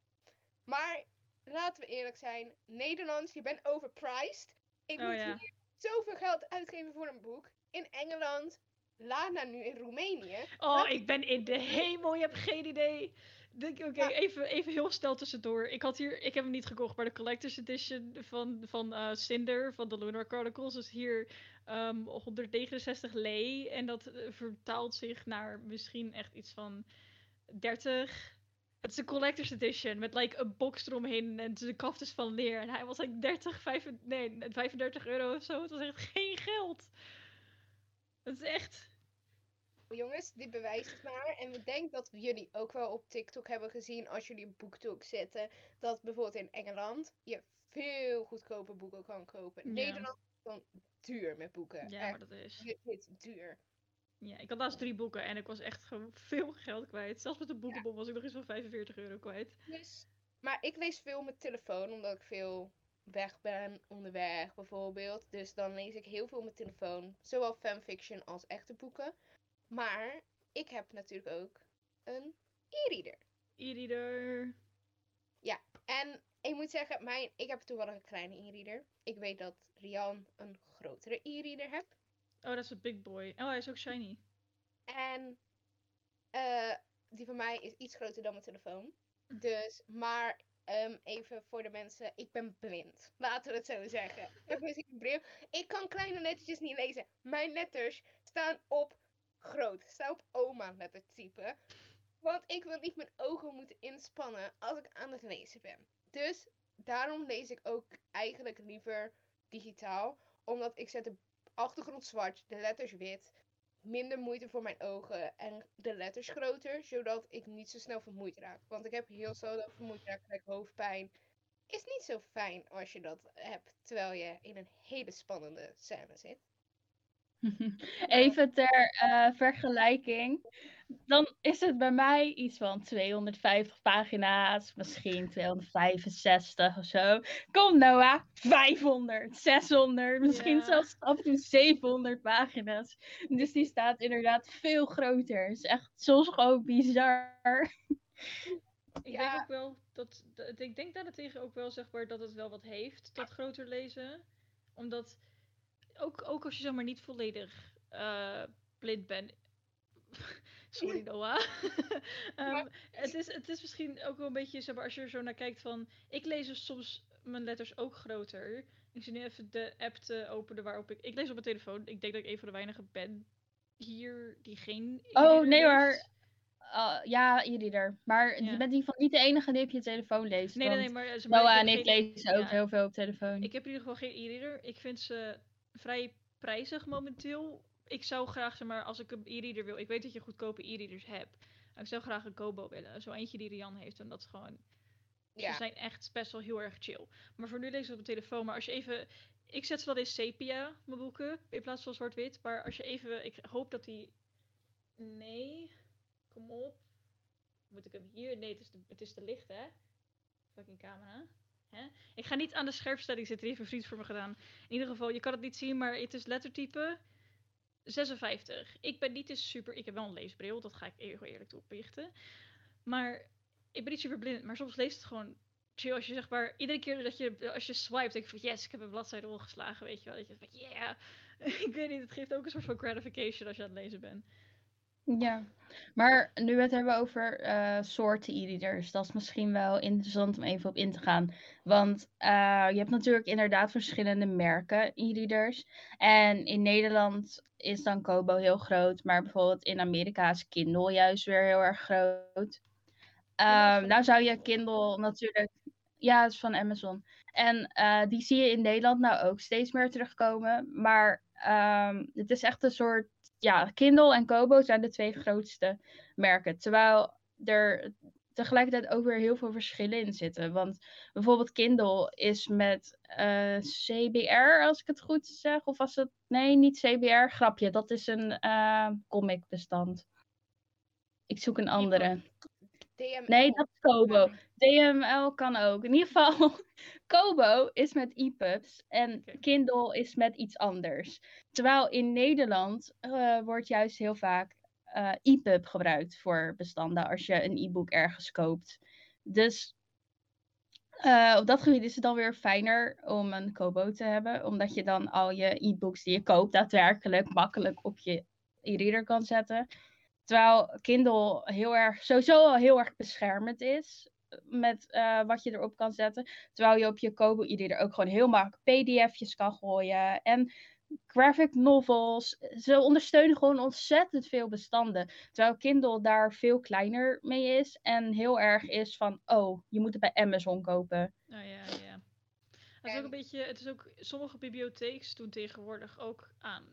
Maar laten we eerlijk zijn. Nederlands, je bent overpriced. Ik Oh moet ja. hier zoveel geld uitgeven voor een boek. In Engeland. Lana nu in Roemenië. Oh, ik ben in de hemel. Je hebt geen idee. De- Oké, Ja. even, even heel snel tussendoor. Ik had hier, ik heb hem niet gekocht, maar de collector's edition van, van eh, Cinder, van de Lunar Chronicles, is hier ehm 169 lei. En dat eh, vertaalt zich naar misschien echt iets van 30. Het is een collector's edition met like een box eromheen en de kaft is van leer. En hij was like 30, 35, nee, 35 euro of zo. Het was echt geen geld. Het is echt. Jongens, dit bewijst het maar. En ik denk dat jullie ook wel op TikTok hebben gezien. Als jullie op BookTok zitten. Dat bijvoorbeeld in Engeland. Je veel goedkope boeken kan kopen. Ja. Nederland is gewoon duur met boeken. Ja, Echt, maar dat is. dit is duur. Ja, ik had laatst drie boeken en ik was echt gewoon veel geld kwijt. Zelfs met de boekenbon was ik nog eens van 45 euro kwijt. Dus, maar ik lees veel met telefoon, omdat ik veel weg ben, onderweg bijvoorbeeld. Dus dan lees ik heel veel met telefoon. Zowel fanfiction als echte boeken. Maar ik heb natuurlijk ook een e-reader. E-reader. En ik moet zeggen, mijn, ik heb toevallig een kleine e-reader. Ik weet dat Rian een grotere e-reader hebt. Oh, dat is een big boy. Oh, hij is ook shiny. En eh, die van mij is iets groter dan mijn telefoon. Dus, maar ehm, even voor de mensen, ik ben blind. Laten we het zo zeggen. Ik een bril. Ik kan kleine lettertjes niet lezen. Mijn letters staan op groot. Staan op oma lettertype. Want ik wil niet mijn ogen moeten inspannen als ik aan het lezen ben. Dus daarom lees ik ook eigenlijk liever digitaal. Omdat ik zet de achtergrond zwart, de letters wit minder moeite voor mijn ogen en de letters groter, zodat ik niet zo snel vermoeid raak. Want ik heb heel snel vermoeid raak, krijg hoofdpijn. is niet zo fijn als je dat hebt terwijl je in een hele spannende scène zit. Even ter eh, vergelijking. Dan is het bij mij iets van 250 pagina's, misschien 265 of zo. Kom Noah, 500, 600, misschien Ja. zelfs af en toe 700 pagina's. Dus die staat inderdaad veel groter. Het is echt soms gewoon bizar. Ik Ja. denk ook wel dat, dat- ik denk daarentegen ook wel zeg maar dat het wel wat heeft, dat groter lezen. Omdat ook, ook als je zeg maar niet volledig eh, blind bent. Sorry Noah. Ehm, Maar- het, is, het is misschien ook wel een beetje, zeg maar, als je er zo naar kijkt van... Ik lees dus soms mijn letters ook groter. Ik zie nu even de app te openen waarop ik... Ik lees op mijn telefoon. Ik denk dat ik een van de weinigen ben hier die geen... Oh, nee hoor. heeft. Uh, ja, e-reader. Maar Ja. je bent in ieder geval niet de enige die op je telefoon leest. Nee, nee, nee, maar... maar, Noah en ik lezen ook ja. heel veel op telefoon. Ik heb in ieder geval geen e-reader. Ik vind ze vrij prijzig momenteel. Ik zou graag, zeg maar, als ik een e-reader wil... Ik weet dat je goedkope e-readers hebt. Maar ik zou graag een Kobo willen. Zo eentje die Rian heeft. En dat is gewoon... Ja. Ze zijn echt best wel heel erg chill. Maar voor nu lees ik ze op mijn telefoon. Maar als je even... Ik zet ze wel in sepia, mijn boeken. In plaats van zwart-wit. Maar als je even... Ik hoop dat die... Nee. Kom op. Moet ik hem hier? Nee, het is, te, het is te licht, hè? Fucking camera. Hè? Ik ga niet aan de scherpstelling zitten. Die heeft een vriend voor me gedaan. In ieder geval, je kan het niet zien, maar het is lettertype 56. Ik ben niet eens super... Ik heb wel een leesbril, dat ga ik heel eerlijk toepichten. Maar ik ben niet super blind, maar soms leest het gewoon chill. Als je zeg maar, iedere keer dat je, als je swipe, denk je van yes, ik heb een bladzijde omgeslagen, weet je wel. Dat je van yeah. ik weet niet, het geeft ook een soort van gratification als je aan het lezen bent. Ja, maar nu we het hebben over eh, soorten e-readers, dat is misschien wel interessant om even op in te gaan. Want eh, je hebt natuurlijk inderdaad verschillende merken e-readers. En in Nederland is dan Kobo heel groot, maar bijvoorbeeld in Amerika is Kindle juist weer heel erg groot. Ehm, nou zou je. Kindle natuurlijk, ja, het is van Amazon. En eh, die zie je in Nederland nou ook steeds meer terugkomen. Maar ehm, het is echt een soort ja, Kindle en Kobo zijn de twee grootste merken. Terwijl er tegelijkertijd ook weer heel veel verschillen in zitten. Want bijvoorbeeld Kindle is met eh, CBR, als ik het goed zeg. Of was het. Nee, niet CBR. Grapje, dat is een eh comicbestand. Ik zoek een andere. DML. Nee, dat is Kobo. Ja. DML kan ook. In ieder geval, Kobo is met EPUBs en. Kindle is met iets anders. Terwijl in Nederland eh, wordt juist heel vaak eh EPUB gebruikt voor bestanden als je een e-book ergens koopt. Dus eh, op dat gebied is het dan weer fijner om een Kobo te hebben, omdat je dan al je e-books die je koopt daadwerkelijk makkelijk op je e-reader kan zetten. Terwijl Kindle heel erg, sowieso al heel erg beschermend is met eh, wat je erop kan zetten. Terwijl je op je Kobo e-reader ook gewoon heel makkelijk pdf'jes kan gooien. En graphic novels. Ze ondersteunen gewoon ontzettend veel bestanden. Terwijl Kindle daar veel kleiner mee is. En heel erg is van, oh, je moet het bij Amazon kopen. Nou ja, ja. Het is ook En- een beetje, het is ook, sommige bibliotheken doen tegenwoordig ook aan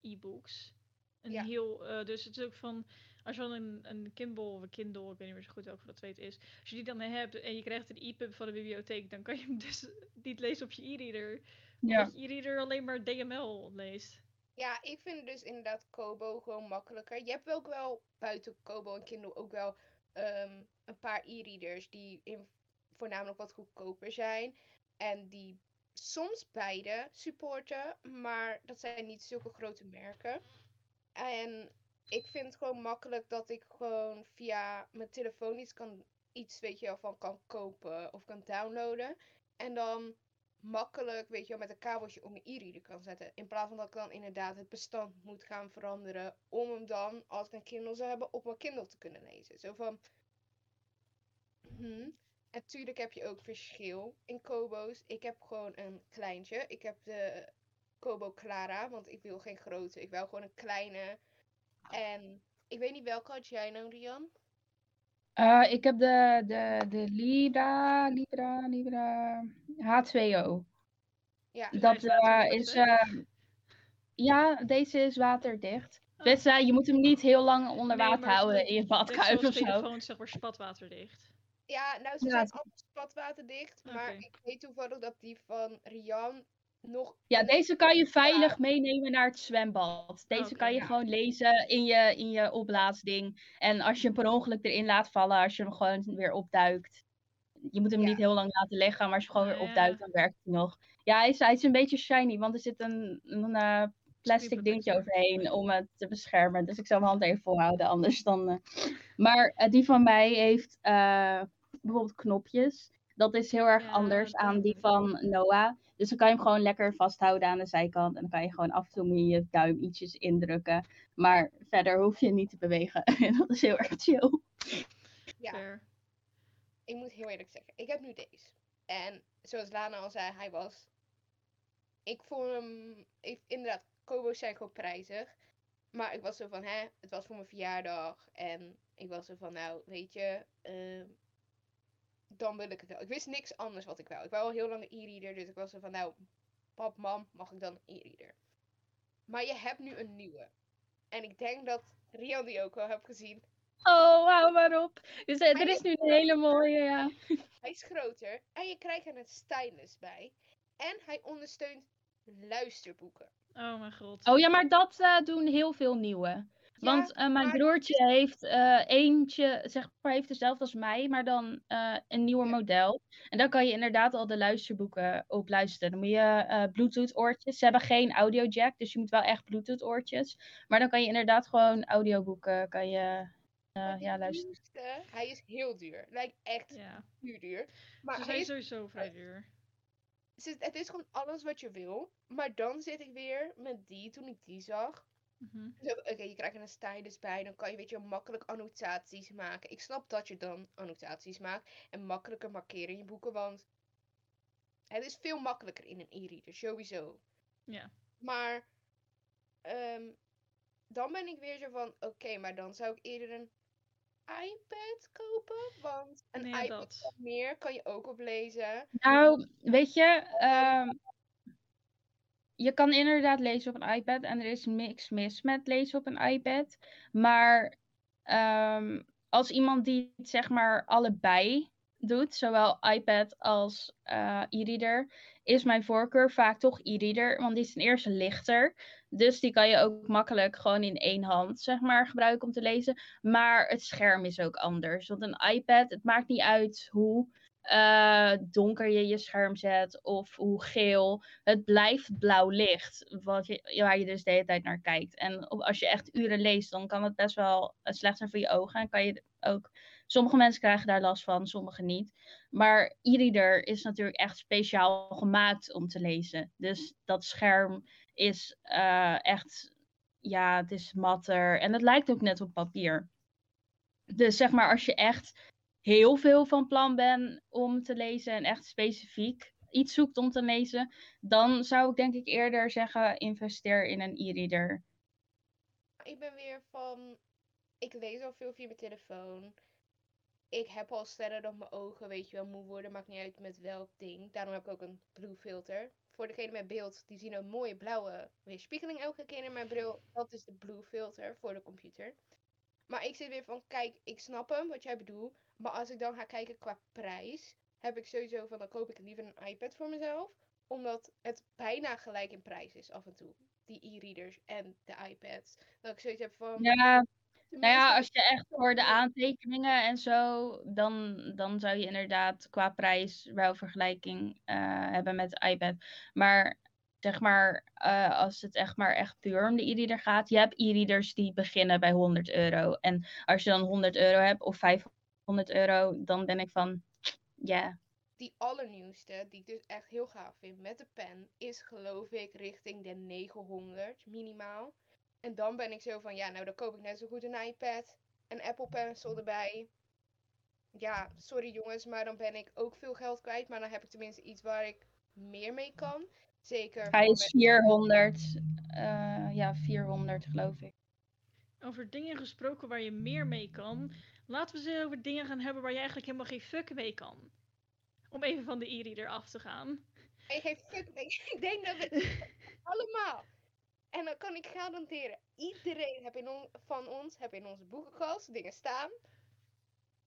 e-books. Een Ja. heel, eh, dus het is ook van, als je dan een, een Kindle of een Kindle, ik weet niet meer zo goed welke twee het is. Als je die dan hebt en je krijgt een e-pub van de bibliotheek, dan kan je hem dus niet lezen op je e-reader. Ja. Omdat je e-reader alleen maar DML leest. Ja, ik vind dus inderdaad Kobo gewoon makkelijker. Je hebt ook wel buiten Kobo en Kindle ook wel ehm, een paar e-readers die in, voornamelijk wat goedkoper zijn. En die soms beide supporten, maar dat zijn niet zulke grote merken. En ik vind het gewoon makkelijk dat ik gewoon via mijn telefoon iets kan, iets weet je wel, van kan kopen of kan downloaden. En dan makkelijk, weet je wel, met een kabeltje om mijn e-reader kan zetten. In plaats van dat ik dan inderdaad het bestand moet gaan veranderen. Om hem dan, als ik een Kindle zou hebben, op mijn Kindle te kunnen lezen. Zo van. Mhm. En tuurlijk heb je ook verschil in Kobo's. Ik heb gewoon een kleintje. Ik heb de Kobo Clara, want ik wil geen grote. Ik wil gewoon een kleine. En ik weet niet welke had jij nou, Rian? Eh, ik heb de, de, de Libra, Libra, Libra Ja, H2O. Ja, Dat eh, is, eh, ja, deze is waterdicht. Dus eh, je moet hem niet heel lang onder Nee, water houden in je badkuip of zo. telefoons, zeg maar, spatwaterdicht. Ja, nou, ze Ja, zijn allemaal spatwaterdicht. Maar ik weet toevallig dat die van Rian nog... Ja, deze kan je veilig meenemen naar het zwembad. Deze kan je ja. gewoon lezen in je, in je opblaasding. En als je hem per ongeluk erin laat vallen, als je hem gewoon weer opduikt. Je moet hem Ja. niet heel lang laten liggen, maar als je gewoon weer opduikt, dan werkt hij nog. Ja, hij is, hij is een beetje shiny, want er zit een, een eh, plastic dingetje overheen om het te beschermen. Dus ik zal mijn hand even volhouden, anders dan... eh. Maar eh, die van mij heeft bijvoorbeeld knopjes. Dat is heel erg Ja, anders aan die van Noah. Dus dan kan je hem gewoon lekker vasthouden aan de zijkant. En dan kan je gewoon af en toe met je duim ietsjes indrukken. Maar verder hoef je niet te bewegen. En dat is heel erg chill. Ja, Fair. ik moet heel eerlijk zeggen. Ik heb nu deze. En zoals Lana al zei, hij was... Ik vond hem... Ik, inderdaad, Kobo's zijn gewoon prijzig. Maar ik was zo van, hè, het was voor mijn verjaardag. En ik was zo van, nou, weet je... ehm, dan wil ik het wel. Ik wist niks anders wat ik wou. Ik wou al heel lang een e-reader. Dus ik was zo van, nou, pap, mam, mag ik dan een e-reader? Maar je hebt nu een nieuwe. En ik denk dat Rian die ook al heeft gezien. Oh, hou maar op. Dus eh, er is nu een hele mooie, ja. Hij is groter en je krijgt er een stylus bij. En hij ondersteunt luisterboeken. Oh mijn god. Oh ja, maar dat eh, doen heel veel nieuwe. Want eh, mijn maar- broertje heeft eh, eentje, zeg maar, heeft dezelfde als mij, maar dan eh, een nieuwer Ja. model. En dan kan je inderdaad al de luisterboeken op luisteren. Dan moet je eh, Bluetooth oortjes. Ze hebben geen audio jack, dus je moet wel echt Bluetooth oortjes. Maar dan kan je inderdaad gewoon audioboeken kan je, eh, ja, luisteren. hij is heel duur. Lijkt echt Ja. duur duur. Maar Ze hij zijn is, sowieso vrij duur. het is- het is gewoon alles wat je wil. Maar dan zit ik weer met die, toen ik die zag. Mhm. zo, Oké, je krijgt er een stylus bij. Dan kan je weet je, makkelijk annotaties maken. Ik snap dat je dan annotaties maakt. En makkelijker markeren in je boeken. Want het is veel makkelijker in een e-reader, sowieso. Ja. Maar ehm, dan ben ik weer zo van, oké, maar dan zou ik eerder een iPad kopen. Want een Nee, iPad dat. of meer kan je ook oplezen. Nou, weet je, ehm, je kan inderdaad lezen op een iPad en er is niks mis met lezen op een iPad. Maar ehm, als iemand die het zeg maar allebei doet, zowel iPad als eh, e-reader, is mijn voorkeur vaak toch e-reader, want die is ten eerste lichter. Dus die kan je ook makkelijk gewoon in één hand zeg maar gebruiken om te lezen. Maar het scherm is ook anders. Want een iPad, het maakt niet uit hoe eh, donker je je scherm zet of hoe geel. Het blijft blauw licht, wat je, waar je dus de hele tijd naar kijkt. En als je echt uren leest, dan kan het best wel eh, slecht zijn voor je ogen. En kan je ook, sommige mensen krijgen daar last van, sommige niet. Maar e-reader is natuurlijk echt speciaal gemaakt om te lezen. Dus dat scherm is eh, echt, ja, het is matter. En het lijkt ook net op papier. Dus zeg maar, als je echt heel veel van plan bent om te lezen en echt specifiek iets zoekt om te lezen, dan zou ik denk ik eerder zeggen: investeer in een e-reader. Ik ben weer van, ik lees al veel via mijn telefoon. Ik heb al sterren op mijn ogen, weet je wel, moe worden, maakt niet uit met welk ding. Daarom heb ik ook een blue filter. Voor degene met beeld, die zien een mooie blauwe weerspiegeling elke keer in mijn bril. Dat is de blue filter voor de computer. Maar ik zit weer van, kijk, ik snap hem, wat jij bedoelt. Maar als ik dan ga kijken qua prijs, heb ik sowieso van, dan koop ik liever een iPad voor mezelf. Omdat het bijna gelijk in prijs is af en toe. Die e-readers en de iPads. Dat ik zoiets heb van... Ja, nou ja, als je echt voor de aantekeningen en zo, dan, dan zou je inderdaad qua prijs wel vergelijking eh, hebben met de iPad. Maar zeg maar, eh, als het echt maar echt puur om de e-reader gaat, je hebt e-readers die beginnen bij 100 euro. En als je dan 100 euro hebt of 500 euro, dan ben ik van, ja. die allernieuwste, die ik dus echt heel gaaf vind met de pen, is geloof ik richting de 900 minimaal. En dan ben ik zo van, ja, nou dan koop ik net zo goed een iPad, een Apple Pencil erbij. Ja, sorry jongens, maar dan ben ik ook veel geld kwijt. Maar dan heb ik tenminste iets waar ik meer mee kan. Zeker Hij voor is met- 400, eh, ja, 400 geloof ik. Over dingen gesproken waar je meer mee kan. Laten we eens over dingen gaan hebben waar je eigenlijk helemaal geen fuck mee kan. Om even van de e-reader af te gaan. Ik geef fuck mee. Ik denk dat we allemaal. En dan kan ik garanderen, iedereen heb in on- van ons heb in onze boekenkast dingen staan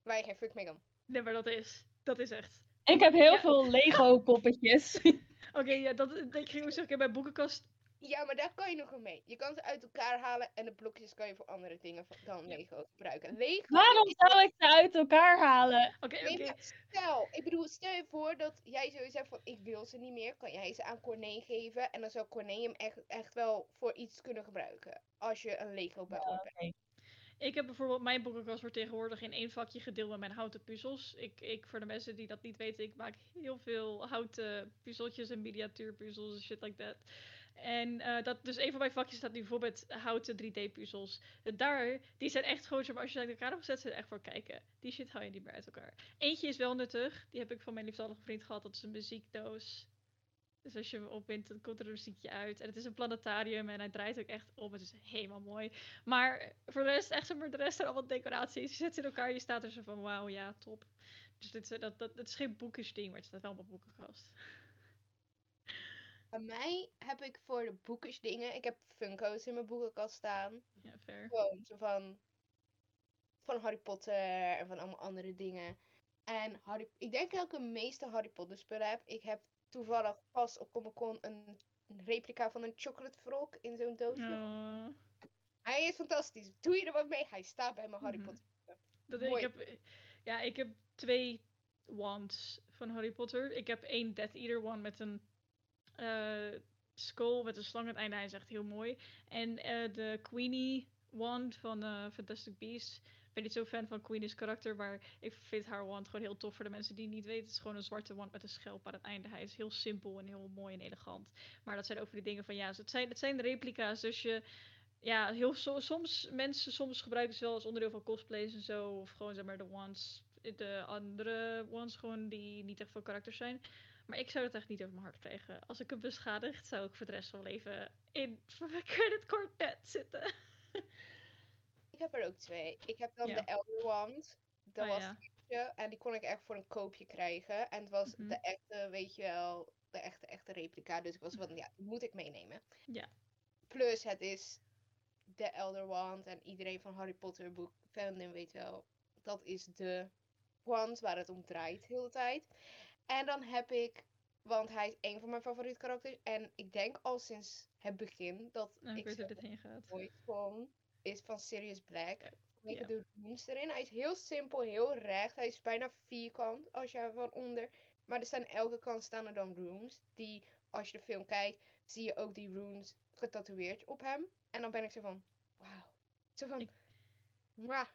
waar je geen fuck mee kan. Nee, maar dat is. Dat is echt. Ik heb heel Ja. veel Lego poppetjes. Oké, ja, dat ik ging ook zeggen, ik heb mijn boekenkast. Ja, maar daar kan je nog wel mee. Je kan ze uit elkaar halen en de blokjes kan je voor andere dingen van- dan Ja. Lego gebruiken. Lego Waarom is zou ik ze uit elkaar halen? Oké, stel, ik bedoel, stel je voor dat jij zoiets zegt van ik wil ze niet meer, kan jij ze aan Corné geven en dan zou Corné hem echt, echt wel voor iets kunnen gebruiken. Als je een Lego bouwer bent. Ik heb bijvoorbeeld, mijn boekenkast wordt tegenwoordig in één vakje gedeeld met mijn houten puzzels. Ik, ik, voor de mensen die dat niet weten, ik maak heel veel houten puzzeltjes en miniatuurpuzzels en shit like that. En eh, dat, dus een van mijn vakjes staat nu bijvoorbeeld houten 3D-puzzels. Daar, die zijn echt gewoon, maar, als je ze uit elkaar hebt gezet, zijn echt voor kijken. Die shit hou je niet meer uit elkaar. Eentje is wel nuttig, die heb ik van mijn liefdallige vriend gehad, dat is een muziekdoos. Dus als je hem opwindt, dan komt er een muziekje uit. En het is een planetarium en hij draait ook echt om. Het is helemaal mooi. Maar voor de rest, echt maar, de rest zijn allemaal decoraties. Je zet ze in elkaar, je staat er zo van, wauw, ja, top. Dus dit, dat, dat, het is geen boekish ding, maar het staat wel op mijn boekenkast. Bij mij heb ik voor de boekjes dingen, ik heb Funko's in mijn boekenkast staan. Ja, fair. Gewoon zo van, van Harry Potter en van allemaal andere dingen. En Harry, ik denk dat ik de meeste Harry Potter spullen heb. Ik heb toevallig pas op Comic Con een replica van een chocolate frog in zo'n doosje. Oh, Hij is fantastisch. Doe je er wat mee? Hij staat bij mijn Harry Mhm. Potter. dat, ik, Mooi. heb, ja, ik heb twee wands van Harry Potter. Ik heb één Death Eater wand met een eh skull met een slang aan het einde. Hij is echt heel mooi. En eh, de Queenie wand van eh, Fantastic Beasts. Ik ben niet zo fan van Queenie's karakter, maar ik vind haar wand gewoon heel tof voor de mensen die het niet weten. Het is gewoon een zwarte wand met een schelp aan het einde. Hij is heel simpel en heel mooi en elegant. Maar dat zijn weer die dingen van ja, het zijn, het zijn replica's, dus je ja, heel so- soms mensen soms gebruiken ze wel als onderdeel van cosplays en zo. Of gewoon zeg maar de ones, de andere ones gewoon die niet echt veel karakters zijn. Maar ik zou het echt niet over mijn hart krijgen. Als ik hem beschadigd, zou ik voor de rest van mijn leven in card debt zitten. Ik heb er ook twee. Ik heb dan Ja. de Elder Wand. Dat Oh, was ja. eentje, en die kon ik echt voor een koopje krijgen. En het was Mhm. de echte, weet je wel, de echte, echte replica. Dus ik was van, ja, die moet ik meenemen. Ja. Plus het is de Elder Wand. En iedereen van Harry Potter boek fandom weet wel, dat is de wand waar het om draait de hele tijd. En dan heb ik, want hij is een van mijn favoriete karakters. En ik denk al sinds het begin dat Nou, ik ik weet dit heen gaat. ooit gewoon is van Sirius Black. Ja. de runes erin. Hij is heel simpel, heel recht. Hij is bijna vierkant als je van onder. Maar er staan elke kant staan er dan runes. Die, als je de film kijkt, zie je ook die runes getatoeëerd op hem. En dan ben ik zo van, wauw. Zo van, Ik- mwah.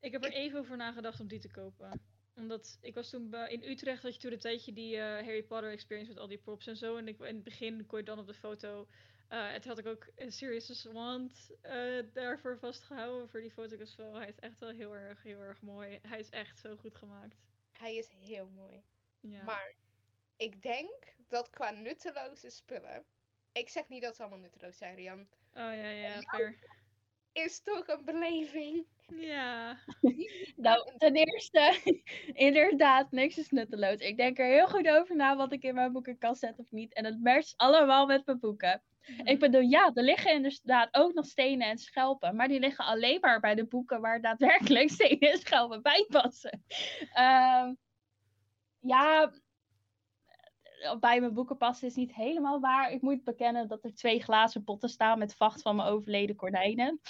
Ik heb er even over nagedacht om die te kopen. Omdat ik was toen bij- in Utrecht, had je toen een tijdje die eh, Harry Potter experience met al die props en zo. En ik, in het begin kon je dan op de foto. eh en toen had ik ook een Sirius Wand eh, daarvoor vastgehouden voor die foto. Wel, hij is echt wel heel erg, heel erg mooi. Hij is echt zo goed gemaakt. Hij is heel mooi. Ja. Maar ik denk dat qua nutteloze spullen. Ik zeg niet dat ze allemaal nutteloos zijn, Rian. Oh ja, ja, Ja. fair. Is toch een beleving. Ja. Nou, ten eerste, inderdaad, niks is nutteloos. Ik denk er heel goed over na wat ik in mijn boekenkast zet of niet. En het matcht allemaal met mijn boeken. Mhm. Ik bedoel, ja, er liggen inderdaad ook nog stenen en schelpen. Maar die liggen alleen maar bij de boeken waar daadwerkelijk stenen en schelpen bij passen. Ehm, ja, bij mijn boeken passen is niet helemaal waar. Ik moet bekennen dat er twee glazen potten staan met vacht van mijn overleden konijnen.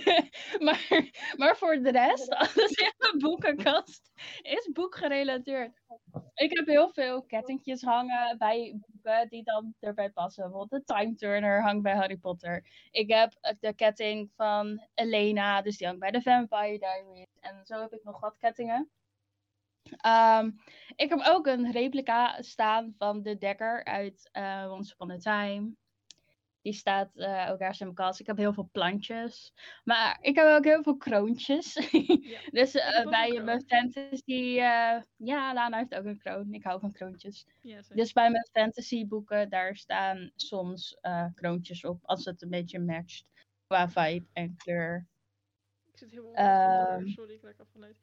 maar, maar voor de rest, alles in mijn boekenkast is boekgerelateerd. Ik heb heel veel kettingjes hangen bij boeken die dan erbij passen. Bijvoorbeeld de Time Turner hangt bij Harry Potter. Ik heb eh, de ketting van Elena, dus die hangt bij de Vampire Diaries. En zo heb ik nog wat kettingen. Ehm, ik heb ook een replica staan van de Dekker uit eh Once Upon a Time. Die staat eh, ook ergens in mijn kast. Ik heb heel veel plantjes. Maar ik heb ook heel veel kroontjes. Ja. dus eh, bij mijn fantasy... ja, Lana heeft ook een kroon. Ik hou van kroontjes. Ja. Dus bij mijn fantasy boeken, daar staan soms kroontjes op. Als het een beetje matcht qua vibe en kleur. Ik zit heel Ehm. onder. Sorry, ik raak af vanuit.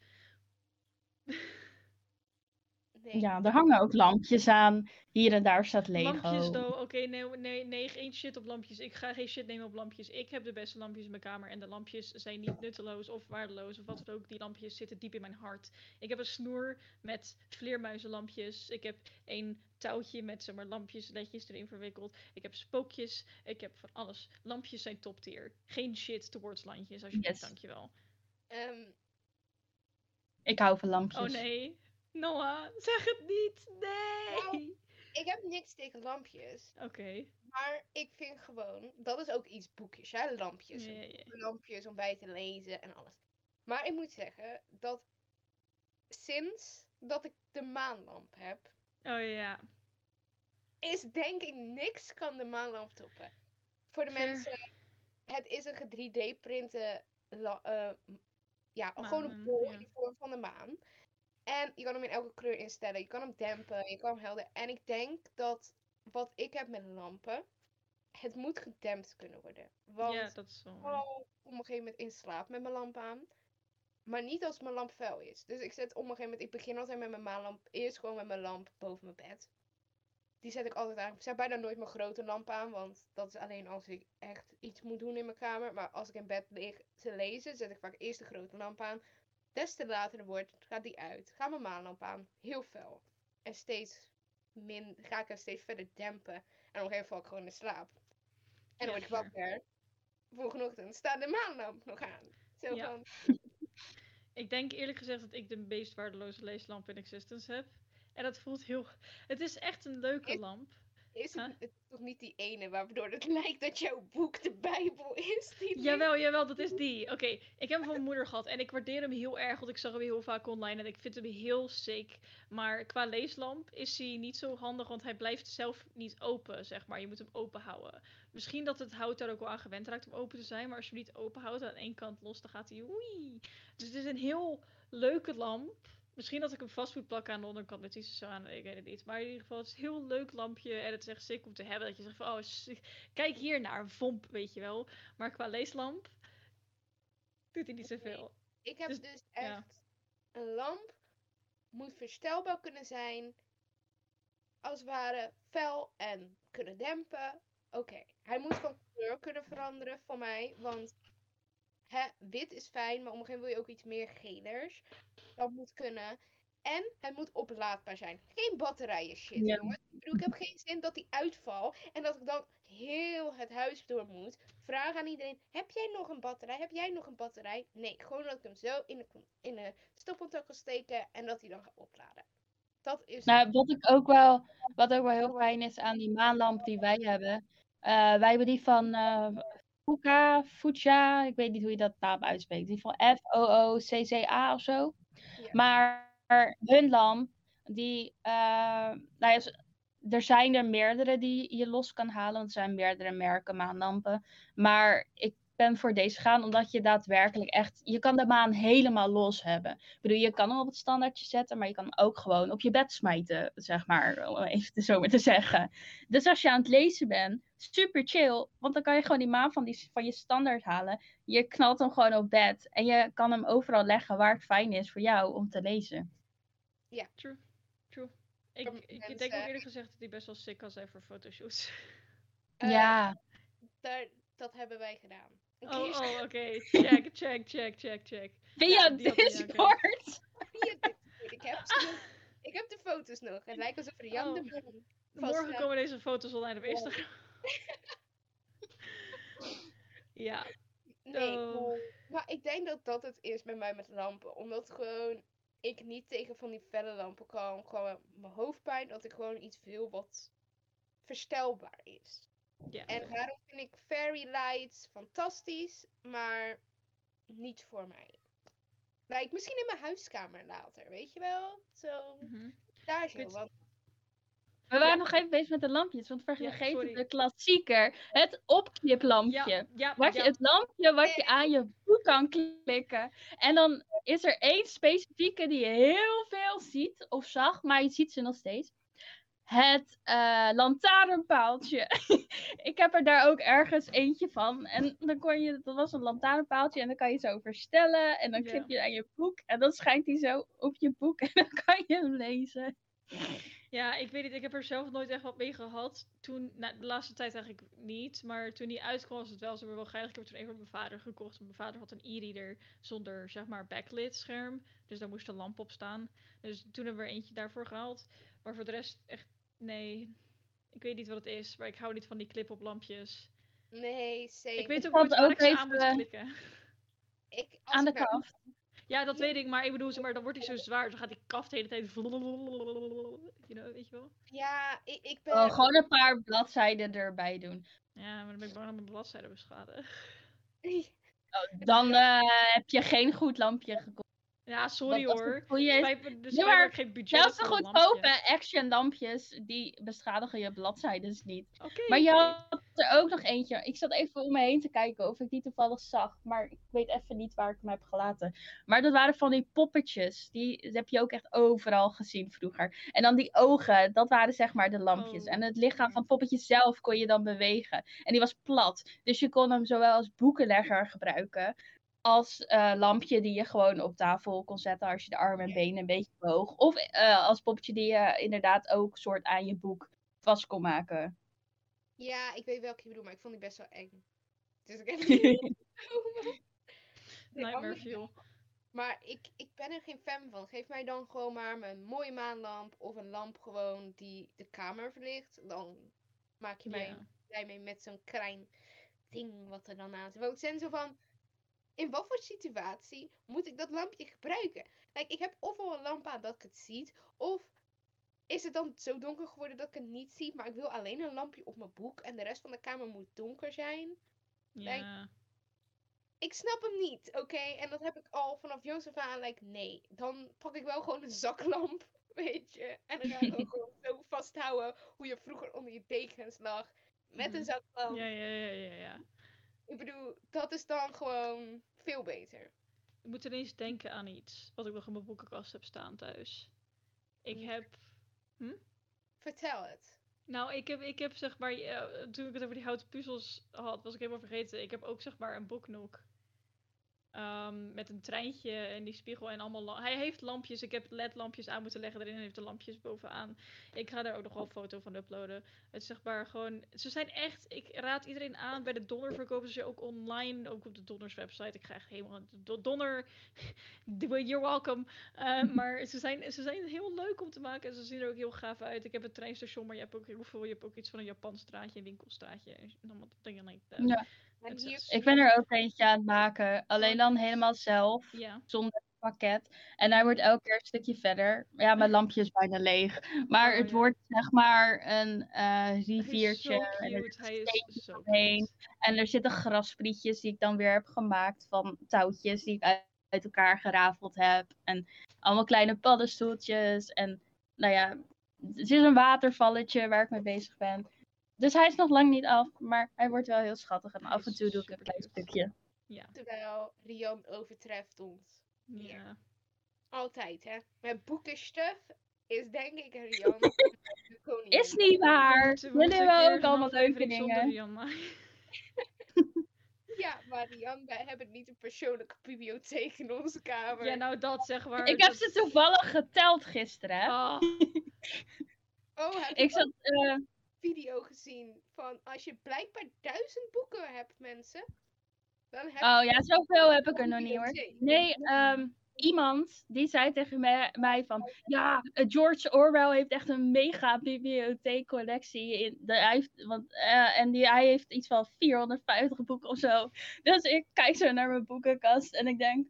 Nee. Ja, er hangen ook lampjes aan. Hier en daar staat Lego. Lampjes, though. Oké, nee, nee, nee, geen shit op lampjes. Ik ga geen shit nemen op lampjes. Ik heb de beste lampjes in mijn kamer. En de lampjes zijn niet nutteloos of waardeloos of wat dan ook. Die lampjes zitten diep in mijn hart. Ik heb een snoer met vleermuizenlampjes. Ik heb een touwtje met zeg maar, lampjes, ledjes erin verwikkeld. Ik heb spookjes. Ik heb van alles. Lampjes zijn top tier. Geen shit towards landjes, alsjeblieft, Yes. dankjewel. Ehm, Ik hou van lampjes. Oh nee. Noah, zeg het niet. Nee. ik heb niks tegen lampjes. Oké. Maar ik vind gewoon, dat is ook iets boekjes, hè? Lampjes. Lampjes om bij te lezen en alles. Maar ik moet zeggen dat sinds dat ik de maanlamp heb, Oh ja. is denk ik niks kan de maanlamp toppen. Voor de mensen, het is een 3D-printen, ja, gewoon een bol in de vorm van de maan. En je kan hem in elke kleur instellen, je kan hem dempen, je kan hem helder. En ik denk dat wat ik heb met lampen, het moet gedempt kunnen worden. Want Ja, dat is waar. val op een gegeven moment in slaap met mijn lamp aan. Maar niet als mijn lamp fel is. Dus ik zet op een gegeven moment, ik begin altijd met mijn maanlamp, eerst gewoon met mijn lamp boven mijn bed. Die zet ik altijd aan. Ik zet bijna nooit mijn grote lamp aan, want dat is alleen als ik echt iets moet doen in mijn kamer. Maar als ik in bed lig te lezen, zet ik vaak eerst de grote lamp aan. Des te later wordt, gaat die uit. Ga mijn maanlamp aan. Heel fel. En steeds min, ga ik hem steeds verder dempen. En op een gegeven moment val ik gewoon in slaap. En dan word ik wakker. Volgende ochtend staat de maanlamp nog aan. Zo Ja. van, Ik denk eerlijk gezegd dat ik de meest waardeloze leeslamp in existence heb. En dat voelt heel. Het is echt een leuke lamp. Is het, Huh? het is toch niet die ene waardoor het lijkt dat jouw boek de Bijbel is? Die Jawel, jawel, dat is die. Oké, ik heb hem van mijn moeder gehad en ik waardeer hem heel erg, want ik zag hem heel vaak online en ik vind hem heel sick. Maar qua leeslamp is hij niet zo handig, want hij blijft zelf niet open, zeg maar. Je moet hem open houden. Misschien dat het hout daar ook wel aan gewend raakt om open te zijn, maar als je hem niet open houdt aan één kant los, dan gaat hij oei. Dus het is een heel leuke lamp. Misschien dat ik moet plakken aan de onderkant met iets zo aan, ik weet het niet. Maar in ieder geval, het is een heel leuk lampje en het is echt sick om te hebben. Dat je zegt van, oh, kijk hier naar, vomp, weet je wel. Maar qua leeslamp doet hij niet zoveel. Ik heb dus- dus, ja. echt een lamp moet verstelbaar kunnen zijn. Als het ware fel en kunnen dempen. Oké, hij moet van kleur kunnen veranderen voor mij. Want hè, wit is fijn, maar op een gegeven moment wil je ook iets meer gelers. Dat moet kunnen. En het moet oplaadbaar zijn. Geen batterijen shit, Ja. jongens. Ik bedoel, ik heb geen zin dat die uitval en dat ik dan heel het huis door moet. Vraag aan iedereen, heb jij nog een batterij? Heb jij nog een batterij? Nee, gewoon dat ik hem zo in de, in de stopcontact kan steken en dat hij dan gaat opladen. Dat is... Nou, wat ik ook wel, wat ook wel heel fijn is aan die maanlamp die wij hebben. eh, wij hebben die van eh Fuka, Fuja, ik weet niet hoe je dat naam uitspreekt. Die van F-O-O-C-C-A of zo. Ja. Maar hun lamp, die, eh, nou ja, er zijn er meerdere die je los kan halen, want er zijn meerdere merken maanlampen. Maar ik ben voor deze gegaan omdat je daadwerkelijk echt, je kan de maan helemaal los hebben. Ik bedoel, je kan hem op het standaardje zetten, maar je kan hem ook gewoon op je bed smijten, zeg maar, om even te zo maar te zeggen. Dus als je aan het lezen bent, super chill, want dan kan je gewoon die maan van, die, van je standaard halen. Je knalt hem gewoon op bed en je kan hem overal leggen waar het fijn is voor jou om te lezen. True, true. Ik, ik denk ook mensen- eerlijk gezegd dat hij best wel sick kan zijn voor fotoshoots. Eh, ja, daar, dat hebben wij gedaan. Oh, oh oké. Check, check, check, check, check. via. Discord. via dit. Ik heb, ze nog- ik heb de foto's nog. Het lijkt alsof er Jan de Oh. Bron vast Morgen komen deze foto's online op. Instagram. ja, Nee, Oh. maar- maar ik denk dat dat het is bij mij met lampen. Omdat gewoon ik niet tegen van die felle lampen kan. Gewoon mijn hoofdpijn, dat ik gewoon iets wil wat verstelbaar is. Ja. En daarom vind ik fairy lights fantastisch, maar niet voor mij. Like, misschien in mijn huiskamer later, weet je wel? Zo, Mhm. daar zo. Weet- Want We waren Ja. nog even bezig met de lampjes, want we Ja, vergeten sorry. de klassieker, het opkniplampje. Ja, ja, Wat je, ja. het lampje wat je aan je boek kan klikken. En dan is er één specifieke die je heel veel ziet of zag, maar je ziet ze nog steeds. Het eh lantaarnpaaltje. ik heb er daar ook ergens eentje van. En dan kon je, dat was een lantaarnpaaltje en dan kan je zo verstellen. En dan knip je aan je boek. En dan schijnt hij zo op je boek en dan kan je hem lezen. Ja, ik weet niet. Ik heb er zelf nooit echt wat mee gehad. Toen, nou, de laatste tijd eigenlijk niet. Maar toen die uitkwam was het wel zo wel geinig. Ik heb het toen even van mijn vader gekocht. Mijn vader had een e-reader zonder, zeg maar, backlit scherm. Dus daar moest een lamp op staan. Dus toen hebben we er eentje daarvoor gehaald. Maar voor de rest echt, nee. Ik weet niet wat het is. Maar ik hou niet van die clip-op lampjes. Nee, zeker. Ik weet ook nooit waar ik ze aan moet klikken. Ik, Aan de kaft. Ja, dat weet ik. Maar ik bedoel, zeg maar, dan wordt hij zo zwaar. Dan gaat die kaft de hele tijd... You know, weet je wel? Ja, ik, ik ben... Oh, gewoon een paar bladzijden erbij doen. Ja, maar dan ben ik bang dat mijn bladzijden beschadigd. Dan eh, heb je geen goed lampje gekocht. Ja, sorry als hoor. Wij hebben dus Ja, geen budget zelfs de goedkope action lampjes, die beschadigen je bladzijden niet. Oké. Maar je had er ook nog eentje. Ik zat even om me heen te kijken of ik die toevallig zag. Maar ik weet even niet waar ik hem heb gelaten. Maar dat waren van die poppetjes. Die heb je ook echt overal gezien vroeger. En dan die ogen, dat waren zeg maar de lampjes. Oh. En het lichaam van het poppetje zelf kon je dan bewegen. En die was plat. Dus je kon hem zowel als boekenlegger gebruiken. Als eh, lampje die je gewoon op tafel kon zetten als je de armen en benen een beetje bewoog. Of eh, als poppetje die je inderdaad ook soort aan je boek vast kon maken. Ja, ik weet welke je bedoelt, maar ik vond die best wel eng. Dus ik heb niet Nightmare Fuel. Maar ik, ik ben er geen fan van. Geef mij dan gewoon maar mijn mooie maanlamp of een lamp gewoon die de kamer verlicht. Dan maak je mij blij mee met zo'n klein ding wat er dan aan zit. Want ik ben zo van, in wat voor situatie moet ik dat lampje gebruiken? Kijk, ik heb ofwel een lamp aan dat ik het ziet, of is het dan zo donker geworden dat ik het niet zie, maar ik wil alleen een lampje op mijn boek en de rest van de kamer moet donker zijn. Like, Ja. Ik snap hem niet, oké? En dat heb ik al vanaf jongs af aan, like, nee. Dan pak ik wel gewoon een zaklamp, weet je? En dan ga ik ook gewoon zo vasthouden hoe je vroeger onder je dekens lag. Met een Mhm. zaklamp. Ja, ja, ja, ja, ja. Ik bedoel, dat is dan gewoon veel beter. Ik moet ineens denken aan iets wat ik nog in mijn boekenkast heb staan thuis. Ik Ja. heb Vertel het. Nou, ik heb, ik heb zeg maar, eh, toen ik het over die houten puzzels had, was ik helemaal vergeten. Ik heb ook zeg maar een boeknoek. Ehm, met een treintje en die spiegel en allemaal. Hij heeft lampjes. Ik heb LED-lampjes aan moeten leggen. Erin heeft de lampjes bovenaan. Ik ga daar ook nog wel een foto van uploaden. Het is zeg maar gewoon. Ze zijn echt. Ik raad iedereen aan. Bij de Donner verkopen ze ook online. Ook op de Donners website. Ik ga echt helemaal. Do- Donner. You're welcome. Eh, maar ze zijn, ze zijn heel leuk om te maken. En ze zien er ook heel gaaf uit. Ik heb een treinstation. Maar je hebt ook heel veel. Je hebt ook iets van een Japans straatje. Een winkelstraatje. En allemaal dingen like that. Ja. Hier, Ik ben er ook eentje aan het maken. Alleen dan helemaal zelf, Ja. zonder pakket. En hij wordt elke keer een stukje verder. Ja, mijn lampje is bijna leeg. Maar Oh, het ja. wordt zeg maar een eh, Hij is riviertje. zo en er. Hij is zo. En er zitten grasprietjes die ik dan weer heb gemaakt van touwtjes die ik uit, uit elkaar gerafeld heb. En allemaal kleine paddenstoeltjes. En nou ja, het is een watervalletje waar ik mee bezig ben. Dus hij is nog lang niet af, maar hij wordt wel heel schattig. En af en toe doe ik een klein stukje. Ja. terwijl Rian overtreft ons. Ja. Altijd, hè? Met boekenstuff is denk ik koningin. Is niet waar! Jullie een hebben keer ook allemaal leuke dingen. Ja, maar Rian, wij hebben niet een persoonlijke bibliotheek in onze kamer. Ja, nou dat zeg maar. Ik heb ze toevallig geteld gisteren. hè. Ah, Oh, heb Ik zat, eh, video gezien van als je blijkbaar duizend boeken hebt, mensen. Dan heb oh ja, zoveel heb ik er nog niet hoor. Nee, ehm, iemand die zei tegen mij, mij van, ja, eh, George Orwell heeft echt een mega bibliotheekcollectie. In, de, hij heeft, want, eh, en die, hij heeft iets van 450 boeken of zo. Dus ik kijk zo naar mijn boekenkast en ik denk,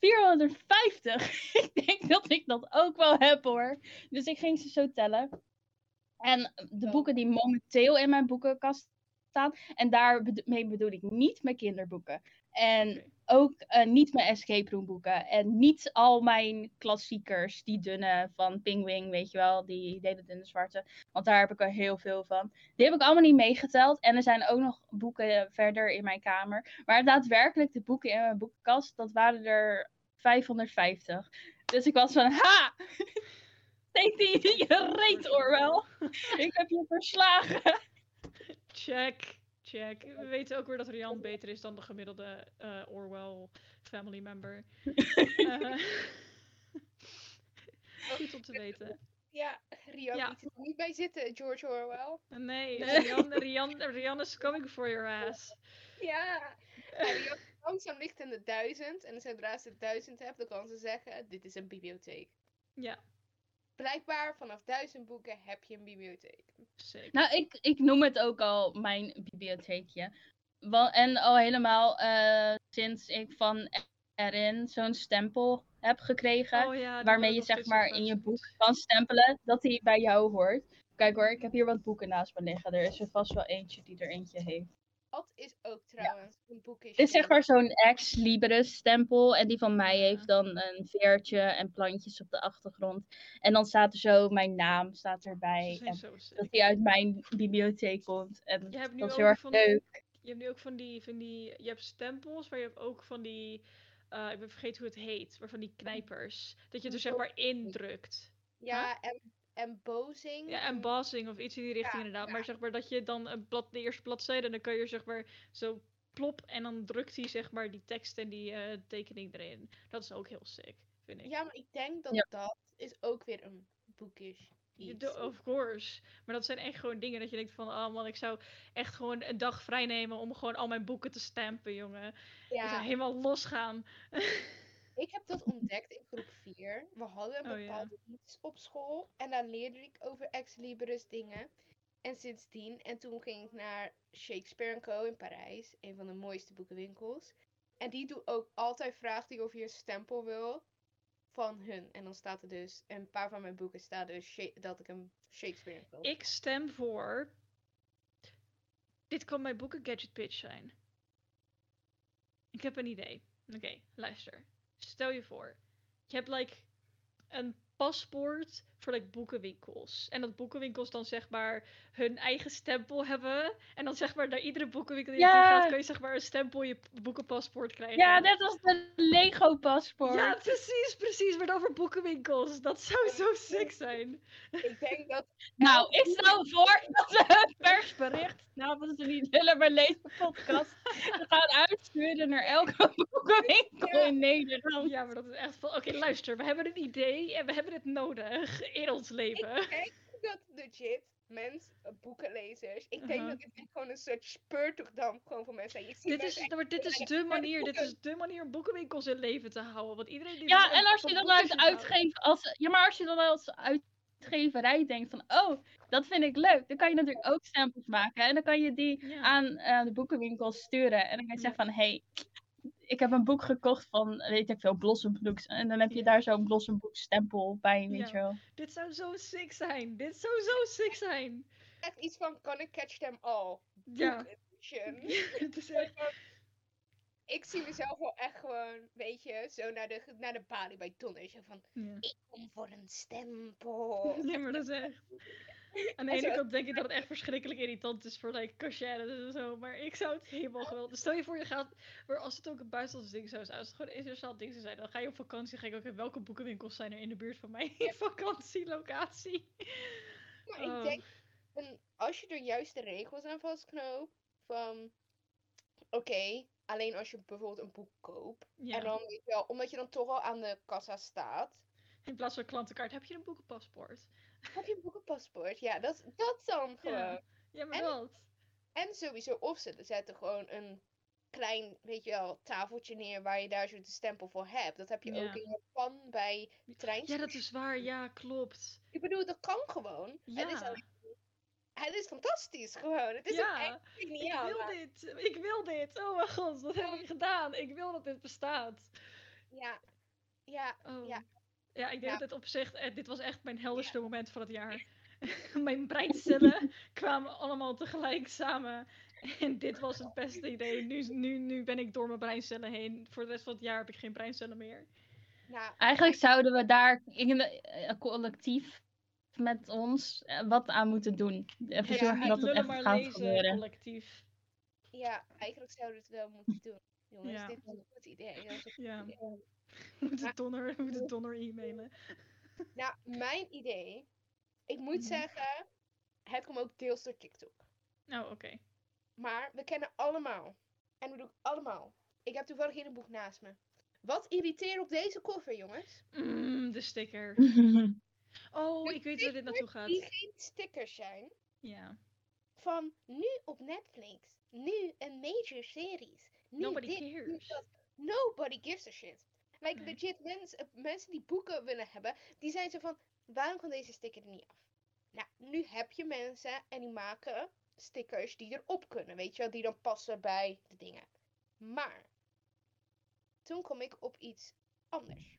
450? ik denk dat ik dat ook wel heb hoor. Dus ik ging ze zo tellen. En de boeken die momenteel in mijn boekenkast staan, en daarmee bedoel ik niet mijn kinderboeken. En ook eh, niet mijn escape room boeken. En niet al mijn klassiekers, die dunne van Pingwing, weet je wel, die hele dunne zwarte. Want daar heb ik er heel veel van. Die heb ik allemaal niet meegeteld. En er zijn ook nog boeken verder in mijn kamer. Maar daadwerkelijk de boeken in mijn boekenkast, dat waren er 550. Dus ik was van, ha! Steek die je reet, Orwell. Ik heb je verslagen. check, check. We weten ook weer dat Rian beter is dan de gemiddelde eh, Orwell family member. Eh, Goed om te weten. Ja, Rian, Ja. liet er niet bij zitten, George Orwell. Nee, Nee. Rian, Rian, Rian is coming for your ass. Ja. En Rian langzaam ligt in de duizend. En zodra ze duizend hebt, dan kan ze zeggen, dit is een bibliotheek. Ja, Blijkbaar, vanaf duizend boeken heb je een bibliotheek. sick. Nou, ik, ik noem het ook al mijn bibliotheekje. En al helemaal eh, sinds ik van erin zo'n stempel heb gekregen. Oh ja, waarmee je zeg maar in je boek kan stempelen dat die bij jou hoort. Kijk hoor, ik heb hier wat boeken naast me liggen. Er is er vast wel eentje die er eentje heeft. Dat is ook trouwens een boekje. Dit is zeg maar zo'n ex libris stempel. En die van mij Ja. heeft dan een veertje en plantjes op de achtergrond. En dan staat er zo mijn naam staat erbij. En dat die uit mijn bibliotheek komt. En Je hebt nu dat is ook heel erg van leuk. Je hebt nu ook van die, van die, je hebt stempels, maar je hebt ook van die, eh, ik ben vergeten hoe het heet, maar van die knijpers. Dat je er zeg maar indrukt. Ja, en bozing. Ja, embossing of iets in die richting Ja, inderdaad. ja. Maar zeg maar dat je dan een blad, de eerste bladzijde, en dan kan je zeg maar zo plop en dan drukt hij zeg maar die tekst en die eh, tekening erin. Dat is ook heel sick, vind ik. Ja, maar ik denk dat Ja. dat is ook weer een boekish iets. do- of course. Maar dat zijn echt gewoon dingen dat je denkt van, oh man, ik zou echt gewoon een dag vrij nemen om gewoon al mijn boeken te stampen, jongen. Ik zou Ja, helemaal losgaan. ik heb dat ontdekt in groep 4. We hadden een Oh, ja. bepaalde iets op school en daar leerde ik over ex libris dingen. En sindsdien, en toen ging ik naar Shakespeare Co. in Parijs, een van de mooiste boekenwinkels. En die doet ook altijd vraagt die of je een stempel wil van hun. En dan staat er dus, een paar van mijn boeken staat dus dat ik een Shakespeare koop. Ik stem voor. Dit kan mijn boeken gadget pitch zijn. Ik heb een idee. Oké, luister. Stel je voor. Je hebt like een paspoort voor like boekenwinkels. En dat boekenwinkels dan zeg maar hun eigen stempel hebben. En dan zeg maar naar iedere boekenwinkel die je toe gaat, kun je zeg maar een stempel in je boekenpaspoort krijgen. Ja, net als de Lego paspoort. Ja, precies, precies. Maar dan voor boekenwinkels. Dat zou zo sick zijn. Ik denk dat Nou, ik stel voor dat we het persbericht namens de Niet Willen Maar Lezen podcast gaan uitsturen naar elke boekenwinkel Ja. in Nederland. Ja, maar dat is echt van. Oké, luister, we hebben een idee en we hebben het nodig in ons leven. Ik denk dat legit mensen, eh, boekenlezers, ik denk Uh-huh. dat dit gewoon een soort speurtochtdam gewoon voor mensen zijn. Dit is, maar dit is de manier, dit is de manier om boekenwinkels in leven te houden. Want iedereen die Ja, en als je dan boeken als ja, maar als je dan als uitgeverij denkt van, oh, dat vind ik leuk, dan kan je natuurlijk ook stempels maken en dan kan je die Ja. aan eh, de boekenwinkels sturen en dan kan je zeggen van, hey, ik heb een boek gekocht van, weet ik veel, Blossom Books en dan heb je Ja. daar zo'n Blossom Books stempel bij, weet Ja. je wel. Dit zou zo sick zijn. Dit zou zo sick zijn. echt iets van, can I catch them all? Ja. Het is echt. Ik zie mezelf wel echt gewoon, weet je, zo naar de, naar de balie bij. Zo van, Ja. ik kom voor een stempel. Ja, maar dat is echt. Aan de En ene kant denk ik dat het echt verschrikkelijk irritant is voor like cashiers en zo, maar ik zou het helemaal geweldig. Stel je voor je gaat, maar als het ook een buitenlands ding zou zijn, als het gewoon een internationaal ding zou zijn, dan ga je op vakantie, ga ik ook in welke boekenwinkels zijn er in de buurt van mijn vakantielocatie. Maar Oh. ik denk, een, als je er juist de regels aan vastknoopt, van, oké, alleen als je bijvoorbeeld een boek koopt. Ja. En dan, weet je wel, omdat je dan toch al aan de kassa staat. In plaats van klantenkaart heb je een boekenpaspoort. Heb je een boekenpaspoort? Ja, dat, dat dan gewoon. Ja. Ja, maar En- dat. En sowieso, of ze zetten gewoon een klein, weet je wel, tafeltje neer waar je daar zo de stempel voor hebt. Dat heb je Ja. ook in Japan bij treintjes. Ja, dat is waar. Ja, klopt. Ik bedoel, dat kan gewoon. Het, is Ja. het is fantastisch gewoon. Het is ook Ja, echt geniaal. Ik wil maar- dit. Ik wil dit. Oh mijn god, wat heb ik gedaan? Ik wil dat dit bestaat. Ja, ja, Oh. Ja. Ja, ik denk Ja. dat dit op zich, eh, dit was echt mijn helderste moment van het jaar. mijn breincellen kwamen allemaal tegelijk samen. En dit was het beste idee. Nu, nu, nu ben ik door mijn breincellen heen. Voor de rest van het jaar heb ik geen breincellen meer. nou, Eigenlijk zouden we daar in een eh, collectief met ons eh, wat aan moeten doen. Even Ja, zorgen dat het echt maar gaat lezen gebeuren. collectief. ja, eigenlijk zouden we het wel moeten doen. Jongens, Ja. dit is een goed idee. Een goed Ja. idee. We moeten Maar- donner, we moeten donner e-mailen. Nou, mijn idee, ik moet Mhm. zeggen, het komt ook deels door TikTok. Oh, oké. Maar we kennen allemaal, en we doen allemaal. Ik heb toevallig hier een boek naast me. Wat irriteert op deze koffer, jongens? Mm, de sticker. Oh, ik weet waar dit naartoe gaat. Die geen stickers zijn. Ja. Van nu op Netflix. Nu een major series. Nu Nobody dit, nu cares. dat. Nobody gives a shit. Like legit mensen, mensen die boeken willen hebben, die zijn zo van, waarom kan deze sticker er niet af? Nou, nu heb je mensen en die maken stickers die erop kunnen, weet je wel, die dan passen bij de dingen. Maar, toen kom ik op iets anders.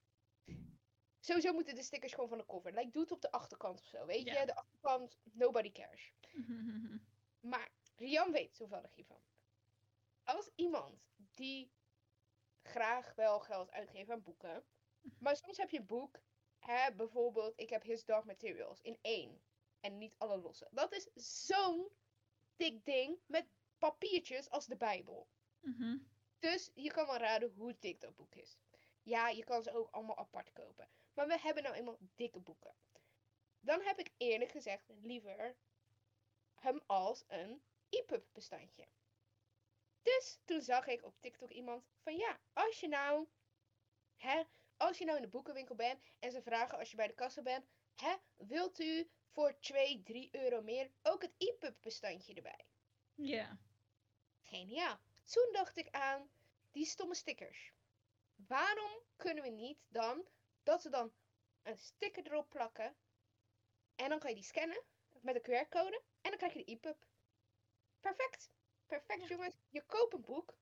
Sowieso moeten de stickers gewoon van de cover. Like, doe het op de achterkant of zo, weet je? De achterkant, nobody cares. Maar Rian weet toevallig hiervan. Als iemand die graag wel geld uitgeeft aan boeken, maar soms heb je een boek, hè, bijvoorbeeld, ik heb His Dark Materials in één en niet alle losse. Dat is zo'n dik ding met papiertjes als de Bijbel. Mhm. Dus je kan wel raden hoe dik dat boek is. Ja, je kan ze ook allemaal apart kopen. Maar we hebben nou eenmaal dikke boeken. Dan heb ik eerlijk gezegd liever hem als een EPUB bestandje. Dus toen zag ik op TikTok iemand van ja, als je nou, hè, als je nou in de boekenwinkel bent en ze vragen als je bij de kassa bent, hè, wilt u voor 2, 3 euro meer ook het EPUB bestandje erbij? Ja. Geniaal. Toen dacht ik aan die stomme stickers. Waarom kunnen we niet dan dat ze dan een sticker erop plakken en dan kan je die scannen met een QR-code en dan krijg je de EPUB. Perfect. Perfect jongens. Je koopt een boek.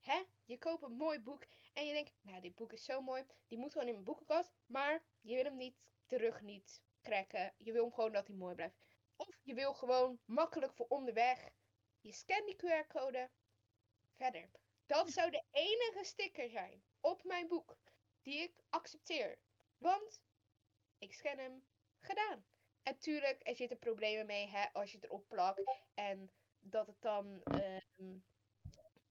Hè? Je koopt een mooi boek en je denkt, nou dit boek is zo mooi. Die moet gewoon in mijn boekenkast. Maar je wil hem niet terug niet trekken. Je wil hem gewoon dat hij mooi blijft. Of je wil gewoon makkelijk voor onderweg. Je scant die QR-code. Verder. Dat zou de enige sticker zijn op mijn boek die ik accepteer. Want ik scan hem. Gedaan. En tuurlijk, er zitten problemen mee hè, als je het erop plakt. En dat het dan ehm,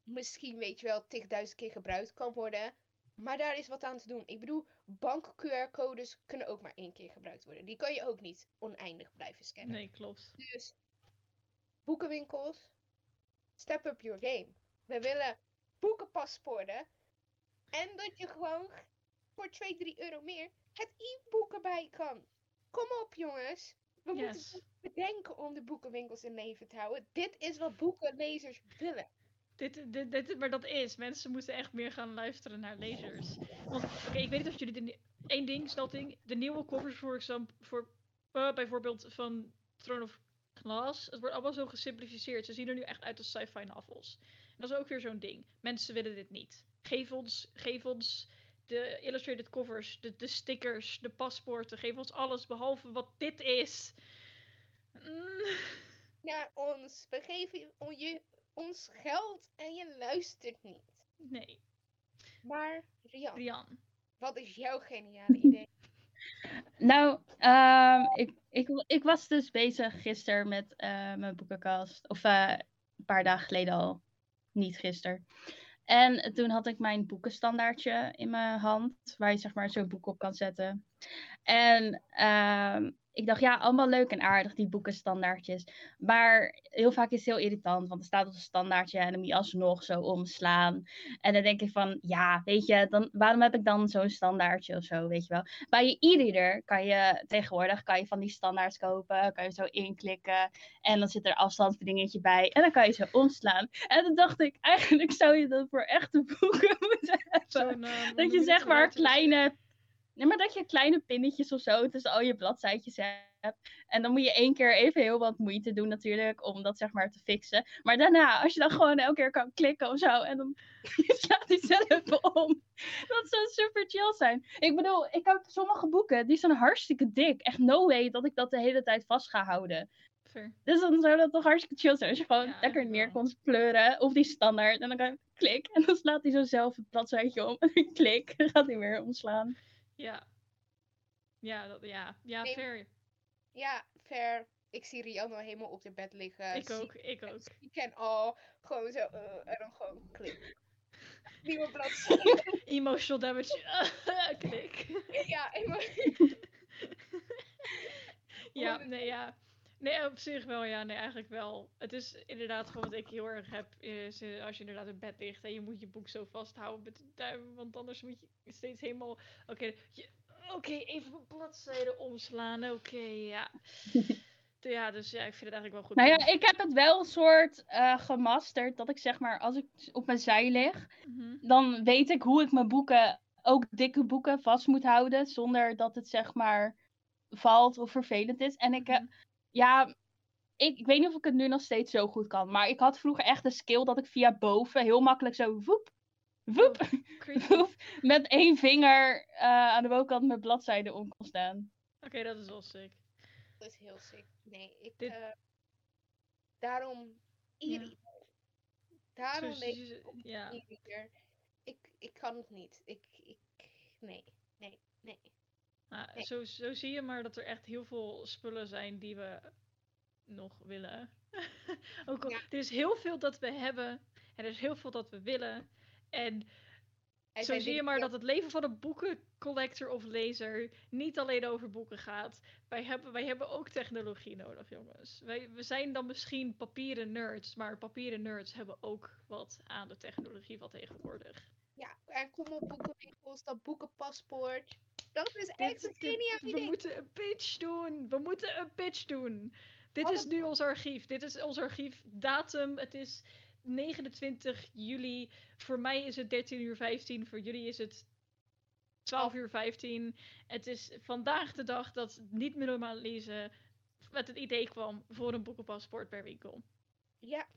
misschien, weet je wel, tigduizend keer gebruikt kan worden. Maar daar is wat aan te doen. Ik bedoel, bank-QR-codes kunnen ook maar één keer gebruikt worden. Die kan je ook niet oneindig blijven scannen. Nee, klopt. Dus boekenwinkels, step up your game. We willen boekenpaspoorten. En dat je gewoon voor 2, 3 euro meer het e-book erbij kan. Kom op jongens. We Yes. moeten bedenken om de boekenwinkels in leven te houden. Dit is wat boekenlezers willen. Dit, dit, dit, maar dat is. Mensen moeten echt meer gaan luisteren naar lezers. Want, oké, ik weet niet of jullie... De, één ding, snel ding. De nieuwe covers voor, voor eh, bijvoorbeeld van Throne of Glass. Het wordt allemaal zo gesimplificeerd. Ze zien er nu echt uit als sci-fi novels. En dat is ook weer zo'n ding. Mensen willen dit niet. Geef ons, geef ons de illustrated covers, de, de stickers, de paspoorten. Geef ons alles behalve wat dit is. Mm. Naar ons. We geven je- on- je ons geld en je luistert niet. Nee, Maar Rian, Rian. wat is jouw geniale idee? Nou, ehm, ik, ik, ik was dus bezig gisteren met eh, mijn boekenkast. Of eh, een paar dagen geleden al. Niet gisteren. En toen had ik mijn boekenstandaardje in mijn hand. Waar je zeg maar zo'n boek op kan zetten. En ehm, ik dacht, ja, allemaal leuk en aardig, die boekenstandaardjes. Maar heel vaak is het heel irritant. Want er staat op een standaardje en dan moet je alsnog zo omslaan. En dan denk ik van, ja, weet je, dan, waarom heb ik dan zo'n standaardje of zo, weet je wel. Bij je e-reader kan je tegenwoordig kan je van die standaards kopen, kan je zo inklikken en dan zit er afstandsbedingetje bij en dan kan je zo omslaan. En dan dacht ik, eigenlijk zou je dat voor echte boeken moeten hebben. Dat je zeg maar kleine, nee, maar dat je kleine pinnetjes of zo tussen al je bladzijtjes hebt. En dan moet je één keer even heel wat moeite doen natuurlijk om dat zeg maar te fixen. Maar daarna, als je dan gewoon elke keer kan klikken of zo en dan slaat hij zelf om. Dat zou super chill zijn. Ik bedoel, ik heb sommige boeken die zijn hartstikke dik. Echt no way dat ik dat de hele tijd vast ga houden. Fair. Dus dan zou dat toch hartstikke chill zijn. Als je gewoon Ja, lekker neer kon pleuren. Of die standaard. En dan kan je klik. En dan slaat hij zo zelf het bladzijtje om. En dan klik. Dan gaat hij weer omslaan. Ja. Ja, dat, ja. Ja, Nee, fair. Ja, fair. Ik zie Rian al helemaal op de bed liggen. Ik ook, ik ook. Ik ken al. Gewoon zo. eh, en dan gewoon klik. Nieuwe bladzijde. Emotional damage. Klik. ja, helemaal. Ja, nee, ja. Nee, op zich wel, ja. Nee, eigenlijk wel. Het is inderdaad gewoon wat ik heel erg heb. Is, eh, als je inderdaad in bed ligt en je moet je boek zo vasthouden met de duim. Want anders moet je steeds helemaal... Oké, oké, even mijn bladzijde omslaan. Oké, ja. ja, dus ja, ik vind het eigenlijk wel goed. Nou ja, ik heb het wel een soort eh, gemasterd. Dat ik zeg maar, als ik op mijn zij lig, Mhm. dan weet ik hoe ik mijn boeken, ook dikke boeken, vast moet houden. Zonder dat het zeg maar valt of vervelend is. En ik, eh, Mhm. Ja, ik, ik weet niet of ik het nu nog steeds zo goed kan. Maar ik had vroeger echt de skill dat ik via boven heel makkelijk zo woep, woep, woep, met één vinger eh, aan de bovenkant mijn bladzijde om kon staan. Oké, dat is wel sick. Dat is heel sick. Nee, ik. Dit- eh, daarom. Ieder. Daarom zo- ik ja. Ik, ik kan het niet. Ik, ik. Nee, nee, nee. Nou, Nee. zo, zo zie je maar dat er echt heel veel spullen zijn die we nog willen. Ook al, Ja. er is heel veel dat we hebben en er is heel veel dat we willen. En zo zie je maar dat het leven van een boekencollector of lezer niet alleen over boeken gaat. Wij hebben, wij hebben ook technologie nodig, jongens. Wij, we zijn dan misschien papieren nerds, maar papieren nerds hebben ook wat aan de technologie van tegenwoordig. Ja, en kom op boekenwinkels, dat boekenpaspoort. Dat is echt een geniaal we idee. moeten een pitch doen. We moeten een pitch doen. Dit is nu ons archief. Dit is ons archief. Datum. Het is 29 juli. Voor mij is het 13 uur 15. Voor jullie is het 12 uur 15. Het is vandaag de dag dat niet meer normaal lezen met het idee kwam voor een boekenpaspoort per winkel. Ja,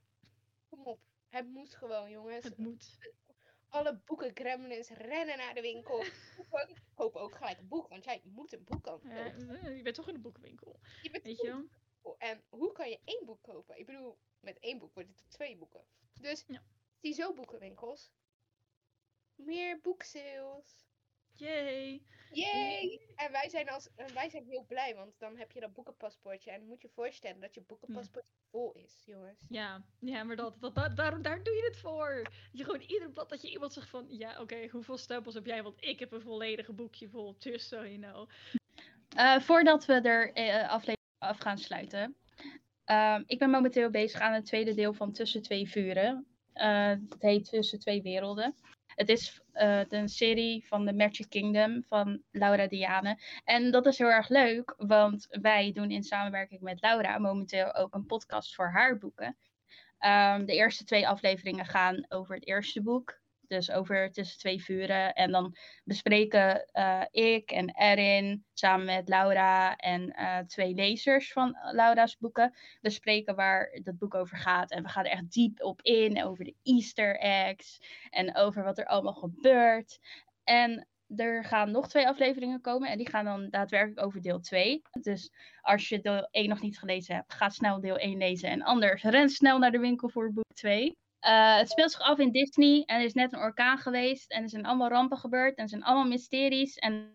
kom op. Het moet gewoon, jongens. Het moet. Alle boeken gremlins rennen naar de winkel. Kopen- Koop ook gelijk een boek, want jij moet een boek kopen. Je bent toch in de boekenwinkel. Je bent Weet je wel? En hoe kan je één boek kopen? Ik bedoel, met één boek wordt het twee boeken. Dus Ja. zie zo boekenwinkels. Meer boeksales. Yay. Yay! En wij zijn, als, wij zijn heel blij, want dan heb je dat boekenpaspoortje. En dan moet je voorstellen dat je boekenpaspoort vol is, jongens. Ja, ja maar dat, dat, dat, daar, daar doe je het voor. Je gewoon ieder blad dat je iemand zegt van... Ja, oké, hoeveel stempels heb jij? Want ik heb een volledige boekje vol. Just so you know. Eh, voordat we er eh, aflevering af gaan sluiten. Ehm, ik ben momenteel bezig aan het tweede deel van Tussen Twee Vuren. Eh, het heet Tussen Twee Werelden. Het is eh, een serie van The Magic Kingdom van Laura Diane. En dat is heel erg leuk, want wij doen in samenwerking met Laura momenteel ook een podcast voor haar boeken. Ehm, de eerste twee afleveringen gaan over het eerste boek. Dus over Tussen Twee Vuren. En dan bespreken eh, ik en Erin samen met Laura en eh, twee lezers van Laura's boeken bespreken waar dat boek over gaat. En we gaan er echt diep op in over de Easter eggs en over wat er allemaal gebeurt. En er gaan nog twee afleveringen komen en die gaan dan daadwerkelijk over deel 2. Dus als je deel 1 nog niet gelezen hebt, ga snel deel 1 lezen. En anders ren snel naar de winkel voor boek 2. Eh, het speelt zich af in Disney en er is net een orkaan geweest. En er zijn allemaal rampen gebeurd en er zijn allemaal mysteries. En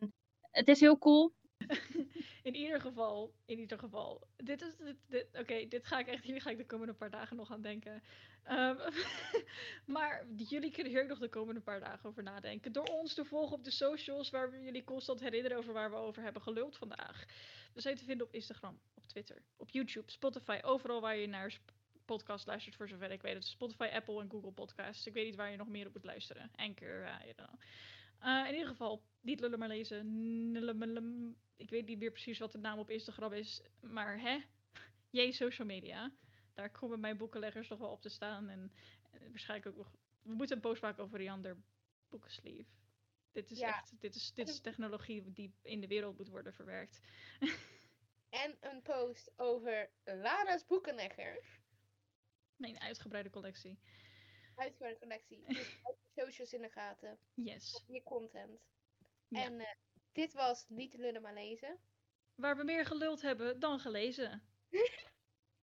het is heel cool. In ieder geval, in ieder geval. Dit is, oké, dit ga ik echt, hier ga ik de komende paar dagen nog aan denken. Ehm, maar jullie kunnen hier ook nog de komende paar dagen over nadenken. Door ons te volgen op de socials, waar we jullie constant herinneren over waar we over hebben geluld vandaag. We zijn te vinden op Instagram, op Twitter, op YouTube, Spotify, overal waar je naar podcast luistert, voor zover ik weet. Het is Spotify, Apple en Google Podcasts. Ik weet niet waar je nog meer op moet luisteren. Anchor, ja, don't know. Eh, in ieder geval, niet lullen maar lezen. Ik weet niet meer precies wat de naam op Instagram is. Maar hè? Jee, social media. Daar komen mijn boekenleggers nog wel op te staan. En, en waarschijnlijk ook nog... We moeten een post maken over Riander boekensleeve. Dit is Ja. echt... Dit is, dit is technologie die in de wereld moet worden verwerkt. En een post over Lara's boekenlegger. Mijn uitgebreide collectie. Uitgebreide collectie. Dus houd de socials in de gaten. Yes. Meer content. Ja. En eh, dit was Niet lullen maar lezen. Waar we meer geluld hebben dan gelezen.